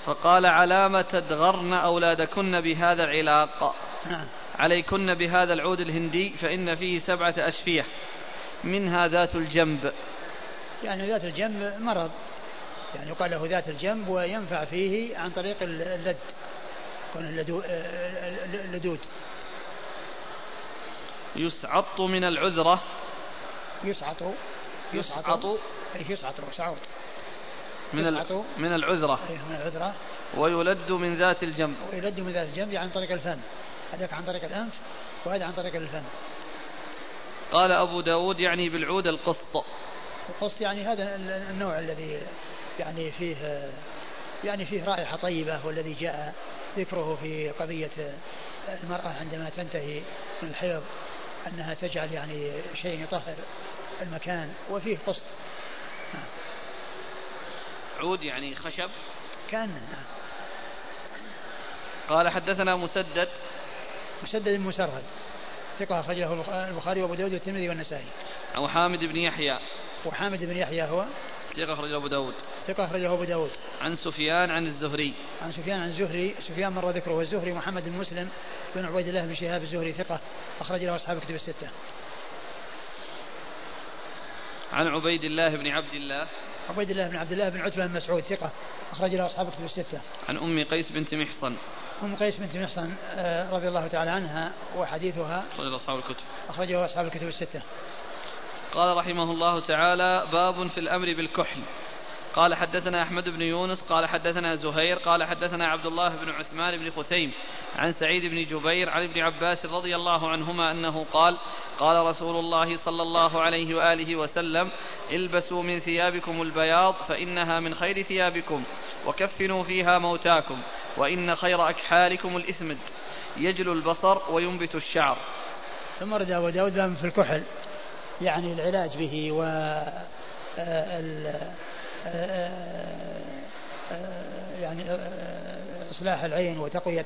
فقال علام تدغرن أولادكن بهذا العلاق. نعم عليكن بهذا العود الهندي فإن فيه سبعة أشفية. منها ذات الجنب. يعني ذات الجنب مرض. يعني يقال له ذات الجنب وينفع فيه عن طريق اللد. يكون اللدود. يسعط من العذرة. يسعط. يسعط. أي يسعط سعوط من من العذرة. أي من العذرة. ويلد من ذات الجنب. ويلد من ذات الجنب يعني عن طريق الفم. هذاك عن طريق الأنف وهذا عن طريق الفم. قال أبو داود يعني بالعود القسط. القسط يعني هذا النوع الذي يعني فيه يعني فيه رائحة طيبة والذي جاء ذكره في قضية المرأة عندما تنتهي من الحيض أنها تجعل يعني شيء يطهر المكان وفيه قسط. عود يعني خشب كان قال حدثنا مسدد مسدد مسرهد ثقة أخرجه البخاري وأبو داود والترمذي والنسائي. أو حامد بن يحيى. وحامد بن يحيى هو؟ ثقة أخرجه أبو داود. ثقة أخرجه أبو داود. عن سفيان عن الزهري. عن سفيان عن الزهري سفيان مر ذكره والزهري محمد بن مسلم بن عبيد الله بن شهاب الزهري ثقة أخرج له أصحاب كتب الستة. عن عبيد الله بن عبد الله. عبيد الله بن عبد الله بن عتبة بن مسعود ثقة أخرج له أصحاب كتب الستة. عن أم قيس بنت محصن. أم قيس بنت محصن آه، رضي الله تعالى عنها وحديثها أخرجه أصحاب الكتب. أخرجه أصحاب الكتب الستة. قال رحمه الله تعالى باب في الأمر بالكحل. قال حدثنا أحمد بن يونس قال حدثنا زهير قال حدثنا عبد الله بن عثمان بن خثيم عن سعيد بن جبير عن ابن عباس رضي الله عنهما أنه قال قال رسول الله صلى الله عليه وآله وسلم البسوا من ثيابكم البياض فإنها من خير ثيابكم وكفنوا فيها موتاكم وإن خير أكحالكم الإثمد يجلو البصر وينبت الشعر. ثم رد أبو داود في الكحل. يعني العلاج به و آه، آه، آه، يعني إصلاح العين وتقوية